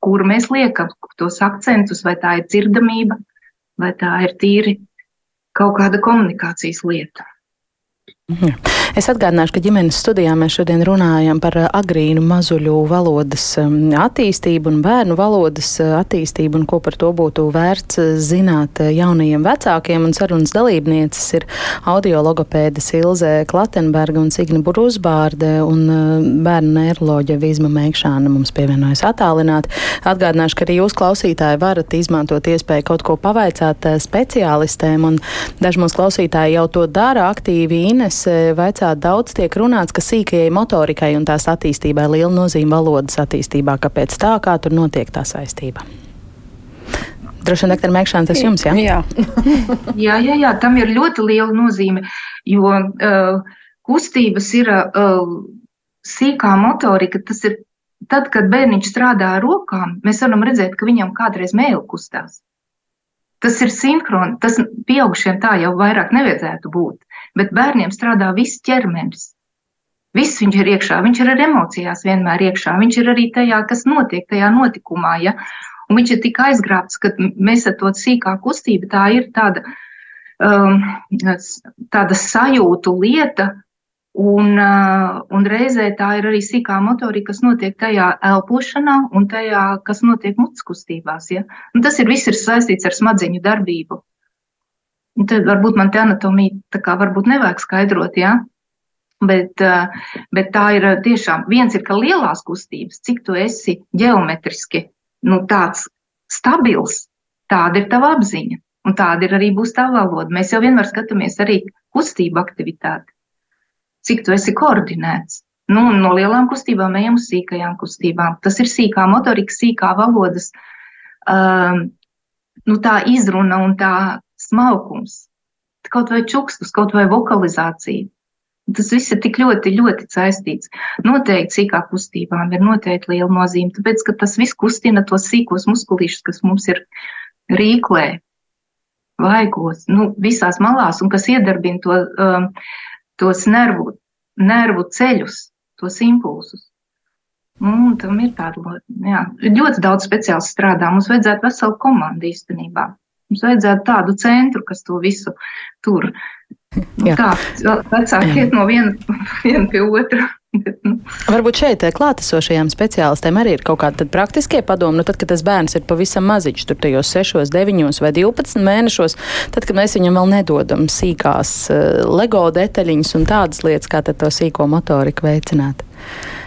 kur mēs liekam tos akcentus, vai tā ir dzirdamība, vai tā ir tīri kaut kāda komunikācijas lieta. Mhm. Es atgādināšu, ka ģimenes studijā mēs šodien runājam par uh, agrīnu mazuļu valodas um, attīstību un bērnu valodas uh, attīstību un ko par to būtu vērts uh, zināt jaunajiem vecākiem. Un sarunas dalībnieces ir audiologopēdes Ilze Klatenberga un Signa Brūsbārde un bērnu neiroloģa Vizma Meikšāna mums pievienojas attālināt. Atgādināšu, ka arī jūs klausītāji varat izmantot iespēju kaut ko pavaicāt speciālistēm un daži mūsu klausītāji jau to dara aktīvi. Ines vaicāt, daudz tiek runāts, ka sīkajai motorikai un tās attīstībai liela nozīme valodas attīstībā. Kāpēc tā, kā tur notiek tā saistība? Droši vien, doktor Mekšana, tas jums, jā? Jā. jā, jā, jā, tam ir ļoti liela nozīme, jo uh, kustības ir uh, sīkā motorika, tas ir tad, kad bērniņš strādā ar rokām, mēs varam redzēt, ka viņam kādreiz mēlu kustās. Tas ir sinhroni, tas pieaugušiem tā jau vairāk nevajadzētu būt bet bērniem strādā viss ķermenis. Viss viņš ir iekšā, viņš ir ar emocijās vienmēr iekšā, viņš ir arī tajā, kas notiek tajā notikumā. Ja? Un viņš ir tik aizgrābts, ka mēs ar to sīkā kustību tā ir tāda, um, tāda sajūtu lieta, un, uh, un reizē tā ir arī sīkā motorika, kas notiek tajā elpošanā un tajā, kas notiek mutes kustībās. Ja? Un tas ir viss ir saistīts ar smadzeņu darbību. Un tad varbūt man te anatomija tā kā varbūt nevajag skaidrot, jā. Ja? Bet, eh, bet tā ir eh, tiešām viens ir, ka lielās kustības, cik tu esi ģeometriski nu, tāds stabils, tāda ir tava apziņa. Un tāda ir arī būs tā valoda. Mēs jau vienmēr skatāmies arī kustību aktivitāti. Cik tu esi koordinēts. Nu, no lielām kustībām ejam uz sīkajām kustībām. Tas ir sīkā motorika, sīkā valodas, um, nu, tā izruna un tā smalkums, kaut vai čukstus, kaut vai vokalizācija. Tas viss ir tik ļoti, ļoti saistīts. Noteikti sīkā kustībām ir noteikti liela nozīme, tāpēc, ka tas viss kustina tos sīkos muskulīšus, kas mums ir rīklē, vaigos, nu, visās malās, un kas iedarbina to, um, tos nervu, nervu ceļus, tos impulsus. Nu, tam ir tāda, jā, ļoti daudz speciālistu strādā. Mums vajadzētu veselu komandu īstenībā. Mums vajadzētu tādu centru, kas to visu tur. Jā. Tā vecāki iet no viena, viena pie otra. Nu. Varbūt šeit eh, klātesošajām speciālistēm arī ir kaut kādi praktiskie padomi. Nu, tad, kad tas bērns ir pavisam maziņš, tur tajos 6, 9 vai 12 mēnešos, tad, kad mēs viņam vēl nedodam sīkās uh, LEGO detaļiņas un tādas lietas, kā to sīko motoriku veicināt.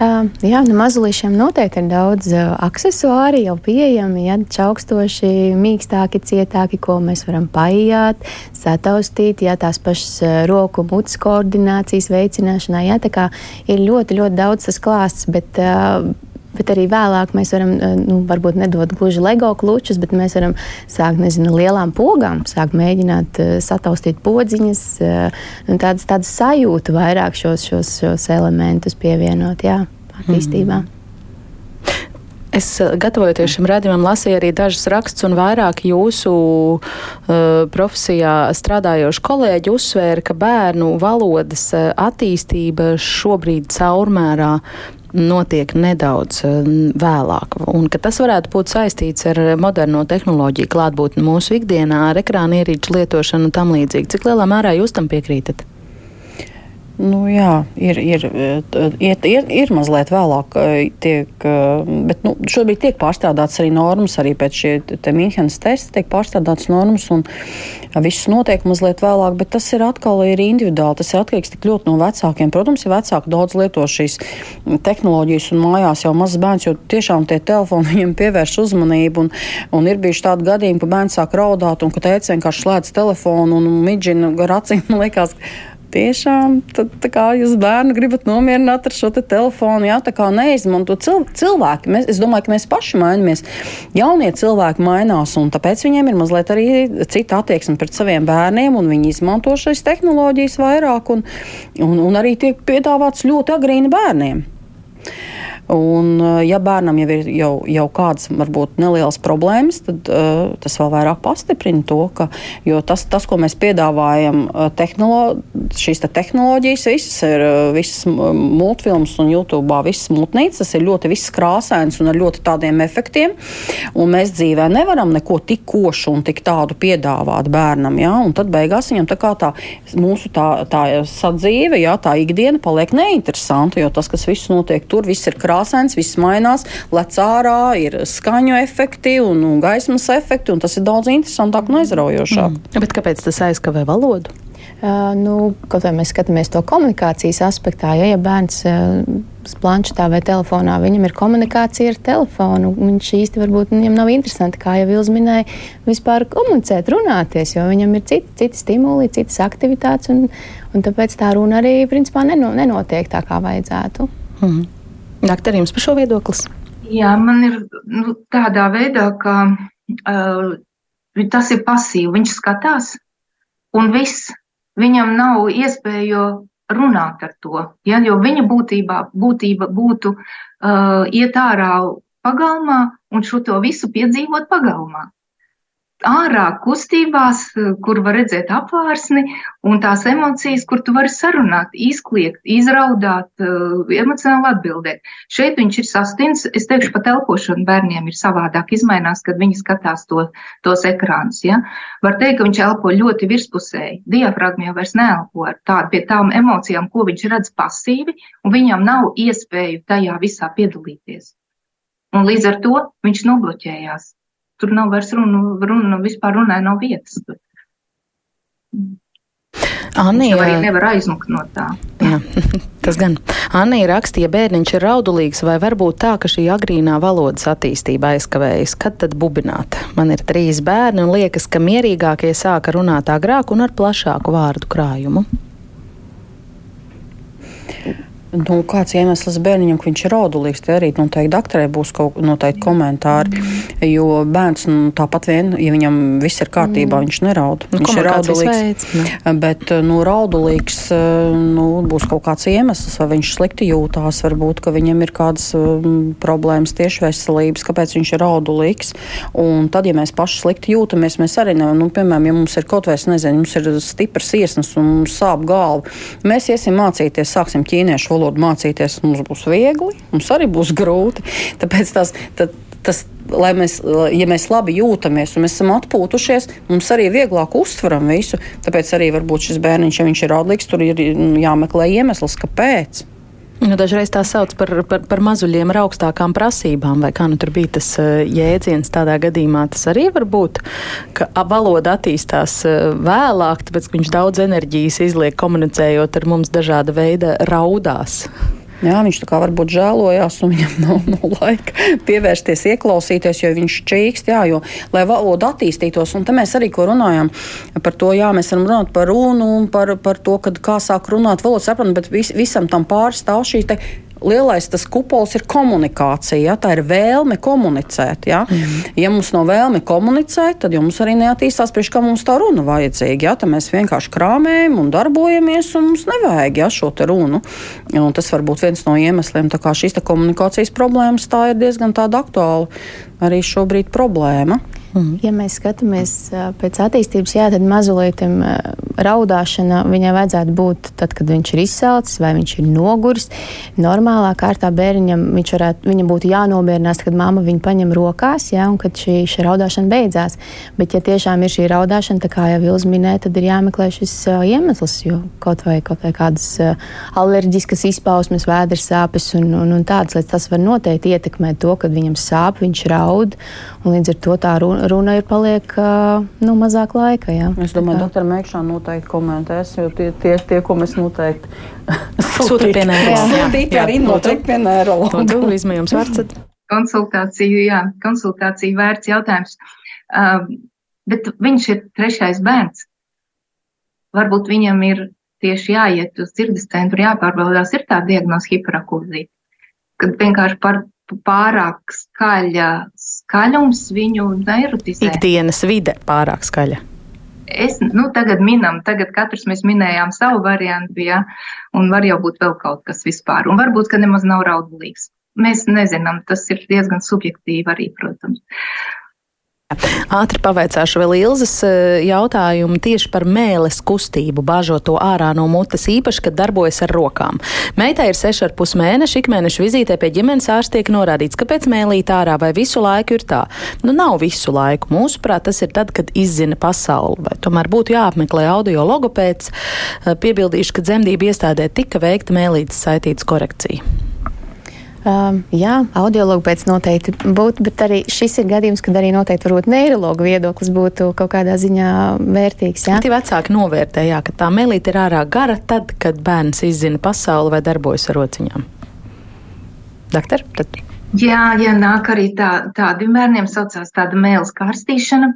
Uh, jā, nu mazulīšiem noteikti ir daudz uh, aksesuāri jau pieejami, ja čaukstoši, mīkstāki, cietāki, ko mēs varam paijāt, sataustīt, ja tās pašas uh, roku mutes koordinācijas veicināšanā, ja tā kā ir ļoti, ļoti daudz tas klāsts, bet uh, bet arī vēlāk mēs varam, eh, nu, varbūt nedot gluži LEGO klučus, bet mēs varam sākt, nezinu, lielām pogām, sākt mēģināt uh, sataustīt podziņas, un tādas, tādas sajūtu vairāk šos, šos, šos elementus pievienot, jā, attīstībā. Mm. Es gatavojoties šim redzējumam, lasīju arī dažus rakstus, un vairāk jūsu uh, profesijā strādājoši kolēģi uzsvēra, ka bērnu valodas attīstība šobrīd caurmērā notiek nedaudz eh, vēlāk, un ka tas varētu būt saistīts ar moderno tehnoloģiju klātbūtni mūsu ikdienā, ar ekrāna ierīču lietošanu un tam līdzīgi. Cik lielā mērā jūs tam piekrītat? Nu, jā, ir, ir, ir, ir, ir mazliet vēlāk, tiek, bet nu, šobrīd tiek pārstrādāts arī normas, arī pēc šī Mīnhenes testa tiek pārstrādāts normas, un viss notiek mazliet vēlāk, bet tas ir atkal ir individuāli. Tas ir atkarīgs tik ļoti no vecākiem. Protams, ja vecāki daudz lieto šīs tehnoloģijas un mājās jau mazs bērns, jo tiešām tie telefoni viņam pievērš uzmanību, un, un ir bijuši tādi gadījumi, ka bērns sāk raudāt, un ka teica vienkārši slēdz telefonu un midžina gar acīm, liekas, tiešām tad, kā jūs bērnu gribat nomierināt ar šo te telefonu, jā, tā kā neizmanto cil cilvēki. Mēs, es domāju, ka mēs paši mainamies. Jaunie cilvēki mainās, un tāpēc viņiem ir mazliet arī cita attieksme pret saviem bērniem, un viņi izmanto šīs tehnoloģijas vairāk, un, un, un arī tiek piedāvāts ļoti agrīni bērniem. Un, eh, ja bērnam jau ir jau, jau kādas varbūt nelielas problēmas, tad uh, tas vēl vairāk pastiprina to, ka tas, tas ko mēs piedāvājam, eh, tehnolo šīs te tehnoloģijas, visas ir visas multfilmas un YouTube, visas mutnīcas, ir ļoti krāsains un ar ļoti tādiem efektiem. Mēs dzīvē nevaram neko tik košu un tik tādu piedāvāt bērnam. Ja? Tad beigās viņam tā kā tā mūsu tā, tā sadzīve, ja, tā ikdiena paliek neinteresanta, jo tas, kas viss notiek tur, viss ir krāsains krāsains, viss mainās, lec ārā, ir skaņu efekti un, un gaismas efekti, un tas ir daudz interesantāk un aizraujošāk. Mm. Bet kāpēc tas aizkavē valodu? Uh, nu, kaut vai mēs skatāmies to komunikācijas aspektā, ja, ja bērns uh, planšetā vai telefonā, viņam ir komunikācija ar telefonu. Viņš īsti varbūt viņam nav interesanti, kā jau Vils minēja, vispār komunicēt, runāties, jo viņam ir citi, citi stimuli, citas aktivitātes, un, un tāpēc tā runa arī principā neno, nenotiek tā, kā vajadzētu. Mm. Daktar, jums par šo viedoklis? Jā, man ir nu, tādā veidā, ka uh, tas ir pasīvi. Viņš skatās, un viss. Viņam nav iespēju runāt ar to. Ja, jo viņa būtībā, būtība būtu uh, iet ārā pagalmā un šo to visu piedzīvot pagalmā ārā kustībās, kur var redzēt apvārsni un tās emocijas, kur tu vari sarunāt, izkliegt, izraudāt, eh, emocionāli atbildēt. Šeit viņš ir sastins, es teikšu, pat elpošana bērniem ir savādāk izmainās, kad viņi skatās to, tos ekrānus. Ja? Var teikt, ka viņš elpo ļoti virspusēji, diafragma jau vairs neelpo ar tādu pie tām emocijām, ko viņš redz pasīvi, un viņam nav iespēju tajā visā piedalīties. Un līdz ar to viņš nobloķējās tur nav vairs runa, runa vispār runai nav vietas. Tur. Anija arī nevar aizmukt no tā. Jā, tas gan. Anija rakstīja, bērniņš ir raudulīgs, vai varbūt tā, ka šī agrīnā valodas attīstība aizkavējas. Kad tad bubināt? Man ir trīs bērni, un liekas, ka mierīgākie sāka runāt agrāk un ar plašāku vārdu krājumu. Nu, kāds iemesls bērniņam, ka viņš ir raudulīgs. Te arī noteikti doktorē būs kaut kādi komentāri. Jo bērns nu, tāpat vien, ja viņam viss ir kārtībā, viņš neraud. Nu, viņš ir raudulīgs. Veids, ne? Bet nu, raudulīgs nu, būs kaut kāds iemesls, vai viņš slikti jūtās, varbūt viņam ir kādas um, problēmas tieši veselības, kāpēc viņš ir raudulīgs. Un tad, ja mēs paši slikti jūtamies, mēs arī nevaram, nu, piemēram, ja mums ir kaut vai, nezinu, mums ir stiprs iesnas un sāp galva, mēs iesim mācīties, sāksim ķīniešu valodu valodu mācīties mums būs viegli, mums arī būs grūti. Tāpēc tas, tad, tas lai mēs, ja mēs labi jūtamies un mēs esam atpūtušies, mums arī vieglāk uztveram visu. Tāpēc arī varbūt šis bērniņš, ja viņš ir raudīgs, tur ir jāmeklē iemesls, kāpēc. Nu, dažreiz tā sauc par, par, par mazuļiem ar augstākām prasībām, vai kā nu tur bija tas uh, jēdziens tādā gadījumā. Tas arī var būt, ka valoda attīstās uh, vēlāk, tāpēc, viņš daudz enerģijas izliek komunicējot ar mums dažāda veida raudās. Jā, viņš tā kā varbūt žēlojās, un viņam nav, nav laika pievērsties, ieklausīties, jo viņš čīkst, jā, jo, lai valoda attīstītos. Un te mēs arī ko runājam par to, jā, mēs varam runāt par runu un par, par to, kad kā sāk runāt valodas sapratu, bet vis, visam tam pārstāv šī lielais tas kupols ir komunikācija. Ja? Tā ir vēlme komunicēt. Ja, mm. ja mums nav vēlme komunicēt, tad mums arī neattīstās priekš, kā mums tā runa vajadzīga. Ja? Tad mēs vienkārši krāmējam un darbojamies, un mums nevajag ja, šo runu. Un tas var būt viens no iemesliem, kā šīs komunikācijas problēmas tā ir diezgan aktuāla arī šobrīd problēma. Mhm. Ja mēs skatāmies pēc attīstības, jā, tad mazulītam raudāšana viņai vajadzētu būt tad, kad viņš ir izsalcis vai viņš ir noguris. Normālā kārtā bērniņam viņš varētu, viņam būtu jānomierinās, kad mamma viņu paņem rokās, jā, un kad šī, šī raudāšana beidzās. Bet, ja tiešām ir šī raudāšana, tā kā jau Vils minēja, tad ir jāmeklē šis iemesls, jo kaut vai, kaut vai kādas alerģiskas izpausmes, vēders sāpes un, un, un tādas lietas, tas var noteikti ietekmēt to, kad viņam sāp, viņš raud, un līdz ar to tā runa runa ir paliek nu, mazāk laika. Jā. Es domāju, ka doktora Mēkšana noteikti komentēs, jo tie, tie, tie ko mēs noteikti sūtām pie neiroloģa. arī noteikti pie neiroloģa. Izmējums vārds. Konsultāciju, jā, konsultāciju vērts jautājums. Uh, bet viņš ir trešais bērns. Varbūt viņam ir tieši jāiet uz dzirdes centru, jāpārbaudās, ir tā diagnoze hiperakūzija. Kad vienkārši par pārāk skaļa skaļums viņu neirotizē. Ikdienas vide pārāk skaļa. Es, nu, tagad minam, tagad katrs mēs minējām savu variantu, ja, un var jau būt vēl kaut kas vispār, un varbūt, ka nemaz nav raudulīgs. Mēs nezinām, tas ir diezgan subjektīvi arī, protams. Ātri pavaicāšu vēl Ilzas eh, jautājumu tieši par mēles kustību, bāžot to ārā no mutes, īpaši, kad darbojas ar rokām. Meitai ir 6,5 mēneši, ikmēneša vizītē pie ģimenes ārsta tiek norādīts, kāpēc mēlīt ārā vai visu laiku ir tā. Nu, nav visu laiku. Mūsuprāt, tas ir tad, kad izzina pasauli. Vai tomēr būtu jāapmeklē audio logopēds. Eh, piebildīšu, ka dzemdību iestādē tika veikta mēlītes saitītas korekcija. Um, jā, audiologu pēc noteikti būtu, bet arī šis ir gadījums, kad arī noteikti varbūt neirologu viedoklis būtu kaut kādā ziņā vērtīgs. Jā, tie vecāki novērtē, jā, ka tā melīte ir ārā gara tad, kad bērns izzina pasauli vai darbojas ar rociņām. Doktor, tad. Jā, jā, nāk arī tā, tādiem bērniem saucās tāda mēles karstīšana.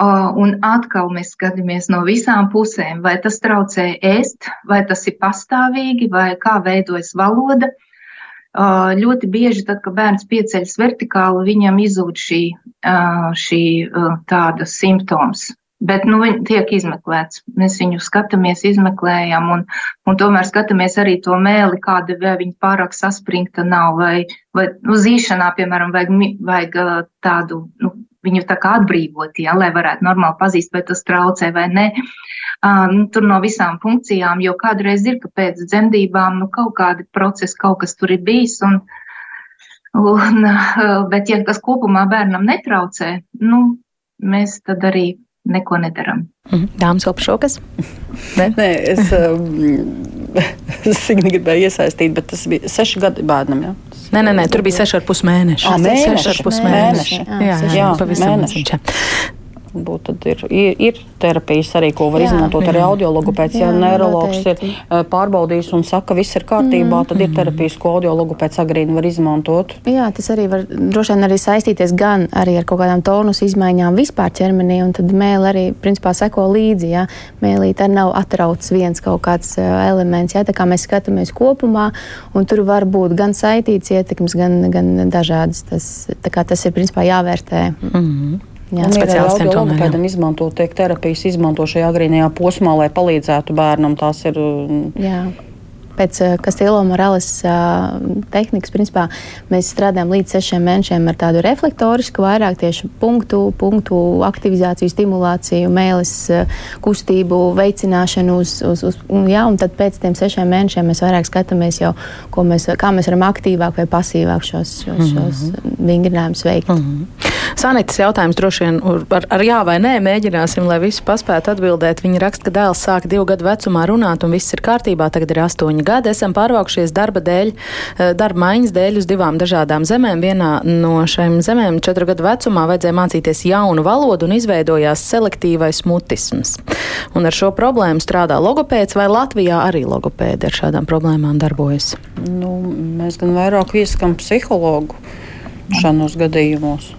Uh, un atkal mēs skatāmies no visām pusēm, vai tas traucē ēst, vai tas ir pastāvīgi, vai kā veidojas valoda. Uh, Ļoti bieži, tad, kad bērns pieceļas vertikāli, viņam izzūd šī, šī tāda simptoms. Bet nu, viņi tiek izmeklēts. Mēs viņu skatāmies, izmeklējam, un, un tomēr skatāmies arī to mēli, kāda vai viņa pārāk saspringta nav, vai, vai nu, zīšanā, piemēram, vajag, vajag tādu nu, viņu tā kā atbrīvot, ja, lai varētu normāli pazīst, vai tas traucē vai nē. Um, tur no visām funkcijām, jo kādreiz ir, ka pēc dzemdībām nu, kaut kādi procesi, kaut kas tur ir bijis. Un, un, bet, ja tas kopumā bērnam netraucē, nu, mēs tad arī neko nedaram. Mhm. Dāmas vēl par šo kas? Nē, Nē es, um, viņu gribēju iesaistīt, bet tas bija seši gadi bērnam. Ja? Nē, nē, nē, tur bija 6,5 mēneši. Ah, mēneši 6,5 mēneši. Jā, jā, jā, jā pavisam mēneši. Būt, ir, ir, ir terapijas arī, ko var jā, izmantot jā. arī audiologopēds. Ja neiroloģis ir uh, pārbaudījis un saka, ka viss ir kārtībā, mm. tad ir terapijas, ko audiologopēds agrīni var izmantot. Jā, tas arī var droši vien arī saistīties gan arī ar kaut kādām tonus izmaiņām vispār ķermenī, un tad mēlī arī principā seko līdzi. Ja? Mēlī tā nav atrauts viens kaut kāds uh, elements, ja? tā kā mēs skatāmies kopumā, un tur var būt gan saitīts ietekmes, gan, gan dažādas. Tas, tas ir principā jāvērtē. Mm -hmm. Jā, speciālistiem tomēr. Kādam izmantot, tiek terapijas izmanto šajā agrīnajā posmā, lai palīdzētu bērnam. Tās ir. Jā pēc Kastīlo eh, Morales uh, tehnikas, principā mēs strādājam līdz sešiem mēnešiem ar tādu reflektorisku, vairāk tieši punktu, punktu aktivizāciju, stimulāciju, mēlis uh, kustību veicināšanu uz, uz, uz jā, un tad pēc tiem sešiem mēnešiem mēs vairāk skatāmies jau, mēs, kā mēs varam aktīvāk vai pasīvāk šos, šos, šos mm -hmm. vingrinājumus veikt. Mm -hmm. Sanitas jautājums droši vien ar, ar jā vai nē mēģināsim, lai visi paspētu atbildēt. Viņa raksta, ka dēls sāk divu gadu vecumā runāt un viss ir kārtībā. Tagad ir astoņi gadi. Esam pārvākušies darba dēļ, eh, darba maiņas dēļ uz divām dažādām zemēm. Vienā no šīm zemēm četru gadu vecumā vajadzēja mācīties jaunu valodu un izveidojās selektīvais mutisms. Un ar šo problēmu strādā logopēds vai Latvijā arī logopēdi ar šādām problēmām darbojas? Nu, mēs gan vairāk ieskam psihologu šādos gadījumos.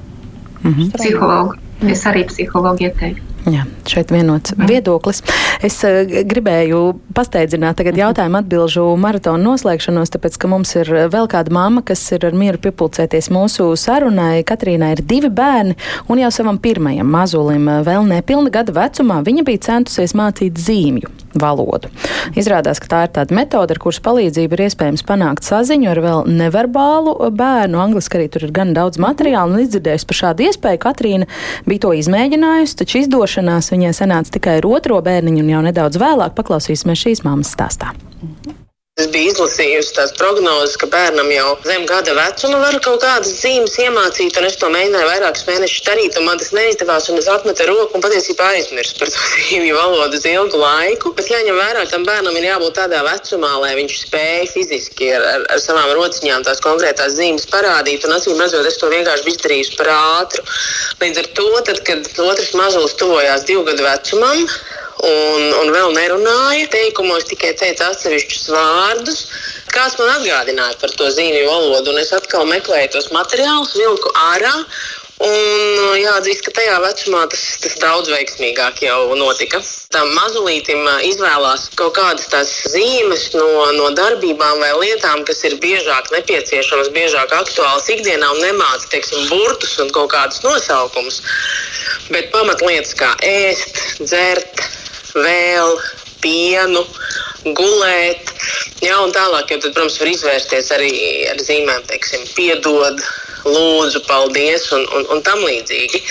Mhm. Psihologu. Es arī psihologu ieteiktu. Jā, šeit vienots mm. viedoklis. Es uh, gribēju pasteidzināt tagad jautājumu atbilžu maratonu noslēgšanos, tāpēc, ka mums ir vēl kāda mamma, kas ir ar mieru piepulcēties mūsu sarunai. Katrīnai ir divi bērni, un jau savam pirmajam mazulim, vēl nepilna gada vecumā, viņa bija centusies mācīt zīmju valodu. Izrādās, ka tā ir tāda metode, ar kuras palīdzību ir iespējams panākt saziņu ar vēl neverbālu bērnu. Angliski arī tur ir gan daudz materiālu, un izdzirdējusi par šādu iespēju, Katrīna bija to izmēģinājusi, taču izdošanās viņai sanāca tikai ar otro bērniņu, un jau nedaudz vēlāk paklausīsimies šīs mammas stāstā. Mhm. Es biju izlasījusi tās prognozes, ka bērnam jau zem gada vecuma var kaut kādas zīmes iemācīt, un es to mēģināju vairākus mēnešus darīt, un man tas neizdevās, un es atmetu roku un patiesībā aizmirsu par to zīmju valodu uz ilgu laiku. Bet jāņem vērā, ka tam bērnam ir jābūt tādā vecumā, lai viņš spēj fiziski ar, ar, ar savām rociņām tās konkrētās zīmes parādīt, un acīm redzot, es to vienkārši biju izdarījusi par ātru. Līdz ar to, tad, kad otrs mazulis tuvojās divu gadu vecumam, un, un vēl nerunāja. Teikumos tikai teica atsevišķus vārdus. Kāds man atgādināja par to zīmju valodu, un es atkal meklēju tos materiālus, vilku ārā. Un jāatzīst, ka tajā vecumā tas, tas daudz veiksmīgāk jau notika. Tam mazulītim izvēlās kaut kādas tās zīmes no, no darbībām vai lietām, kas ir biežāk nepieciešamas, biežāk aktuālas ikdienā un nemāca, teiksim, burtus un kaut kādus nosaukumus. Bet pamatlietas kā ēst, dzert, vēl pienu, gulēt. Jā, un tālāk, jau tad, protams, var izvērsties arī ar zīmēm, teiksim, piedod, lūdzu, paldies un, un, un tam līdzīgi.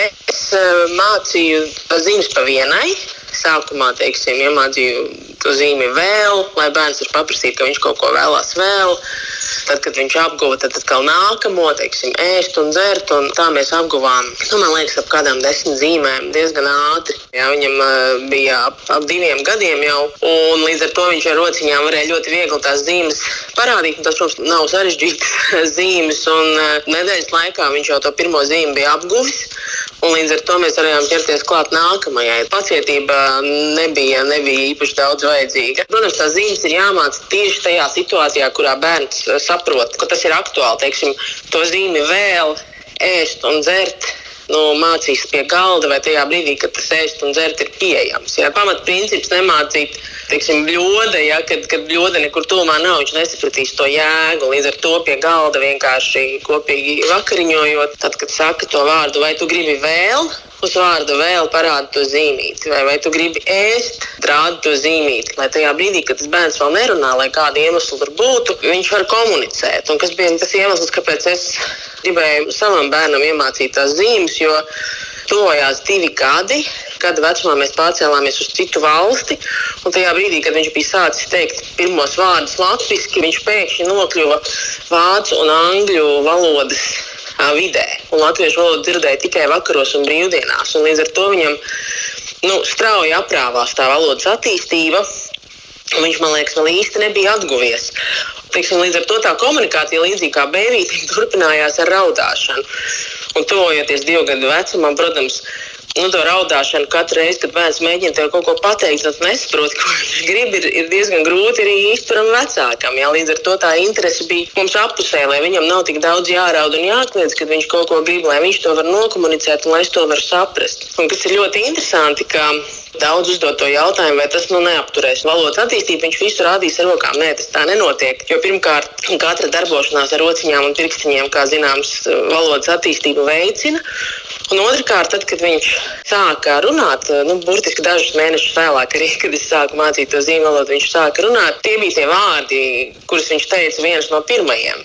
Es uh, mācīju zīmes pa vienai. Sākumā, teiksim, iemācīju to zīmi vēl, lai bērns ir paprasīt, ka viņš kaut ko vēlās vēl. Tad, kad viņš apguva, tad atkal nākamo, teiksim, ēst un dzert. Un tā mēs apguvām, nu, man liekas, ap kādām desmit zīmēm diezgan ātri. Jā, viņam uh, bija ap, ap diviem gadiem jau, un līdz ar to viņš ar rociņām varēja ļoti viegli tās zīmes parādīt. Tas, protams, nav sarežģītas zīmes, un uh, nedēļas laikā viņš jau to pirmo zīmi bija apguvis. Un līdz ar to mēs varējām ķerties klāt nākamajai. Pacietība nebija, nebija īpaši daudz vajadzīga. Protams, tās zīmes ir jāmāca tieši tajā situācijā, kurā bērns saprot, ka tas ir aktuāli. Teiksim, to zīmi vēl ēst un dzert nu, mācīs pie galda vai tajā brīdī, kad tas ēst un dzert ir pieejams. Ja? Pamatprincips nemācīt, teiksim, bļoda, ja? kad, kad bļoda nekur tūmā nav, viņš nesapratīs to jēgu. Līdz ar to pie galda vienkārši kopīgi vakariņojot, tad, kad saka to vārdu, vai tu gribi vēl, uz vārdu vēl parāda to zīmīti, vai, vai tu gribi ēst, rāda to zīmīti. Lai tajā brīdī, kad tas bērns vēl nerunā, lai kāda iemesla tur būtu, viņš var komunicēt. Un kas bija tas iemesls, kāpēc es gribēju savam bērnam iemācīt tās zīmes, jo tuvojās divi gadi. Gada vecumā mēs pārcēlāmies uz citu valsti. Tajā brīdī, kad viņš bija sācis teikt pirmos vārdus latviešu, viņš pēkšņi nokļuva vācu un angļu valodas vidē. Un latviešu valodu dzirdēja tikai vakaros un brīvdienās. Un līdz ar to viņam nu, strauji aprāvās tā valodas attīstība. Viņš man liekas, vēl īsti nebija atguvies teiksim, līdz ar to tā komunikācija līdzīgi kā bērnītim turpinājās ar raudāšanu. Un tuvojoties divu gadu vecumam, protams, nu, to raudāšanu katru reizi, kad bērns mēģina tev kaut ko pateikt, tad nesaprot, ko viņš grib. Ir, ir diezgan grūti arī izturam vecākam. Jā, līdz ar to tā interese bija mums apusē, lai viņam nav tik daudz jāraud un jākliedz, kad viņš kaut ko grib, lai viņš to var nokomunicēt un lai es to varu saprast. Un kas ir ļoti interesanti, ka daudz uzdot to jautājumu, vai tas nu, neapturēs valodas attīstību. Viņš visu rādīs ar rokām. Nē, tas tā nenotiek. Jo pirmkārt, katra darbošanās ar rociņām un pirkstiņiem, kā zināms, valodas attīstību veicina. Un otrkārt, tad, kad viņš sāka runāt, nu, burtiski dažus mēnešus vēlāk, arī, kad es sāku mācīt to zīmju valodu, viņš sāka runāt. Tie bija tie vārdi, kurus viņš teica viens no pirmajiem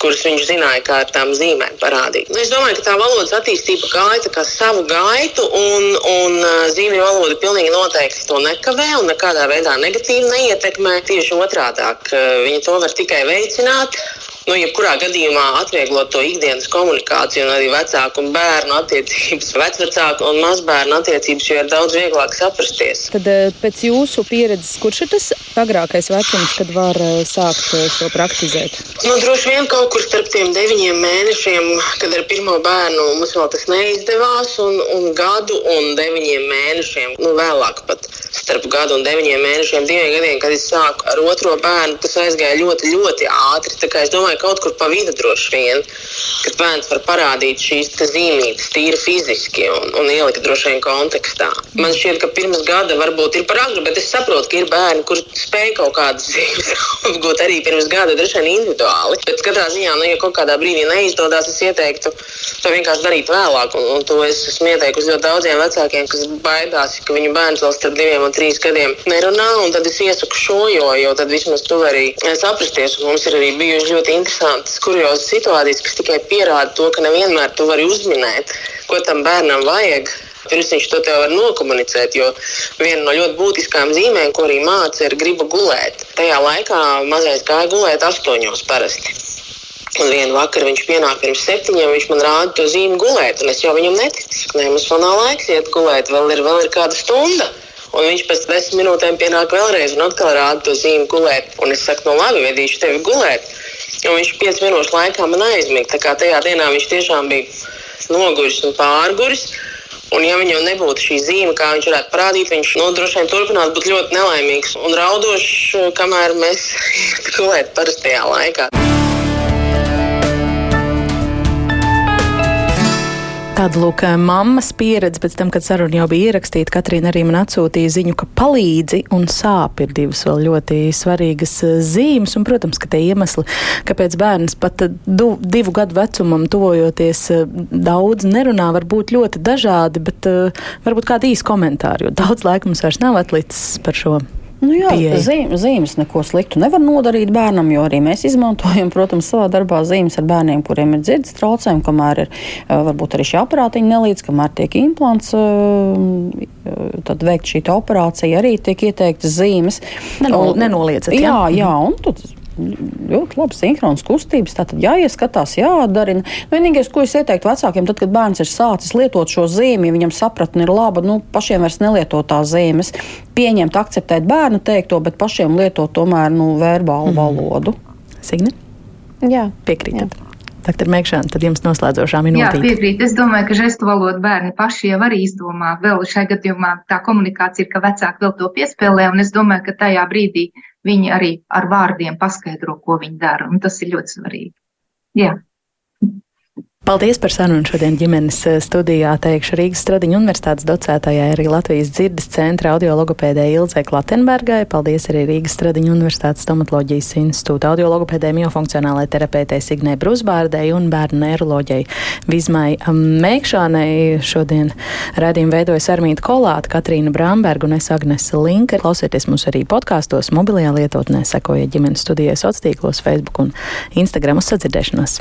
kurus viņš zināja, kā ar tām zīmēm parādīt. Nu, es domāju, ka tā valodas attīstība gāja kā savu gaitu, un, un zīmju valoda pilnīgi noteikti to nekavē un nekādā veidā negatīvi neietekmē. Tieši otrādi, viņa to var tikai veicināt. Nu, jebkurā gadījumā atvieglot to ikdienas komunikāciju un arī vecāku un bērnu attiecības, vecvecāku un mazbērnu attiecības, jo ir daudz vieglāk saprasties. Tad eh, pēc jūsu pieredzes, kurš ir tas agrākais vecums, kad var eh, sākt eh, šo praktizēt? Nu, droši vien kaut kur starp tiem deviņiem mēnešiem, kad ar pirmo bērnu mums vēl tas neizdevās, un, un gadu un deviņiem mēnešiem, nu vēlāk pat starp gadu un deviņiem mēnešiem, diviem gadiem, kad es sāku ar otro bērnu, tas aizgāja ļoti, ļoti ātri. Es domāju, kaut kur pa vidu droši vien, kad bērns var parādīt šīs zīmītes tīri fiziski un, un ielikt droši vien kontekstā. Man šķiet, ka pirms gada varbūt ir par agru, bet es saprotu, ka ir bērni, kuriem spēj kaut kādas zīmes apgūt arī pirms gada, droši vien individuāli. Bet katrā ziņā, nu, ja kaut kādā brīdī neizdodas, es ieteiktu to vienkārši darīt vēlāk. Un, un to es esmu ieteikusi ļoti daudziem vecākiem, kas baidās, ka viņu bērns vēl starp diviem un trīs gadiem nerunā. Tad es iesaku šo, jo, jo tad vismaz tu vari saprasties. Mums ir arī bijušas ļoti interesantas, kuriozas situācijas, kas tikai pierāda to, ka nevienmēr tu vari uzminēt, ko tam bērnam vajag. Pirms viņš to tev var nokomunicēt, jo viena no ļoti būtiskām zīmēm, ko arī māca, ir griba gulēt. Tajā laikā mazais gāja gulēt astoņos parasti. Un vienā vakarā viņš pienāk pirms septiņiem, viņš man rāda to zīmi gulēt, un es jau viņam neticu. Nē, mums vēl nav laiks iet gulēt, vēl ir, vēl ir kāda stunda. Un viņš pēc desmit minūtēm pienāk vēlreiz un atkal rāda to zīmi gulēt. Un es saku, no nu labi, vedīšu tevi gulēt. Un viņš pieci minūšu laikā man aizmiga. Tā kā tajā dienā viņš tiešām bija noguris un pārguris. Un, ja viņam nebūtu šī zīme, kā viņš varētu parādīt, viņš nu, droši vien turpinātu būt ļoti nelaimīgs un raudošs, kamēr mēs gulējam parastajā laikā. Tāda lūk, mammas pieredze pēc tam, kad saruna jau bija ierakstīta, Katrīna arī man atsūtīja ziņu, ka palīdzi un sāp ir divas vēl ļoti svarīgas eh, zīmes. Un, protams, ka tie iemesli, kāpēc bērns pat eh, du, divu gadu vecumam tuvojoties eh, daudz nerunā, var būt ļoti dažādi, bet uh, varbūt kādi īsi komentāri, jo daudz laika mums vairs nav atlicis par šo. Nu jā, zīme, zīmes neko sliktu nevar nodarīt bērnam, jo arī mēs izmantojam, protams, savā darbā zīmes ar bērniem, kuriem ir dzirdes traucējumi, kamēr ir varbūt arī šī aparātiņa nelīdz, kamēr tiek implants, tad veikt šī operācija arī tiek ieteiktas zīmes. Nenol, nenoliedzat, jā, jā, jā un tad ļoti labi sinhronas kustības. Tātad jāieskatās, jādarina. Nu, vienīgais, ko es ieteiktu vecākiem, tad, kad bērns ir sācis lietot šo zīmi, ja viņam sapratne ir laba, nu, pašiem vairs nelietot tās zīmes, pieņemt, akceptēt bērnu teikto, bet pašiem lietot tomēr nu, verbālu mm. valodu. Signe? Jā. Piekrītat? Jā. Doktor Mēkšana, tad jums noslēdzošā minūte. Jā, piekrīt. Es domāju, ka žestu valodu bērni paši jau arī izdomā. Vēl šajā gadījumā tā komunikācija ir, ka vecāki vēl to piespēlē, un es domāju, ka tajā brīdī viņi arī ar vārdiem paskaidro, ko viņi dara, un tas ir ļoti svarīgi. Jā. Paldies par sarunu šodien ģimenes eh, studijā. Teikšu Rīgas Stradiņu universitātes docētājai arī Latvijas dzirdes centra audiologopēdē Ilzē Klatenbergai. Paldies arī Rīgas Stradiņu universitātes stomatoloģijas institūta audiologopēdē miofunkcionālai terapeitei Signē Brusbārdei un bērnu neiroloģei Vizmai Mēkšānei. Šodien redzējumu veidojas Armīta Kolāta, Katrīna Bramberga un es Agnese Linka. Klausieties mūs arī podkāstos, mobilajā lietotnē, sekojiet ģimenes studijai sociālos tīklos, Facebook un Instagram uz sadzirdēšanos.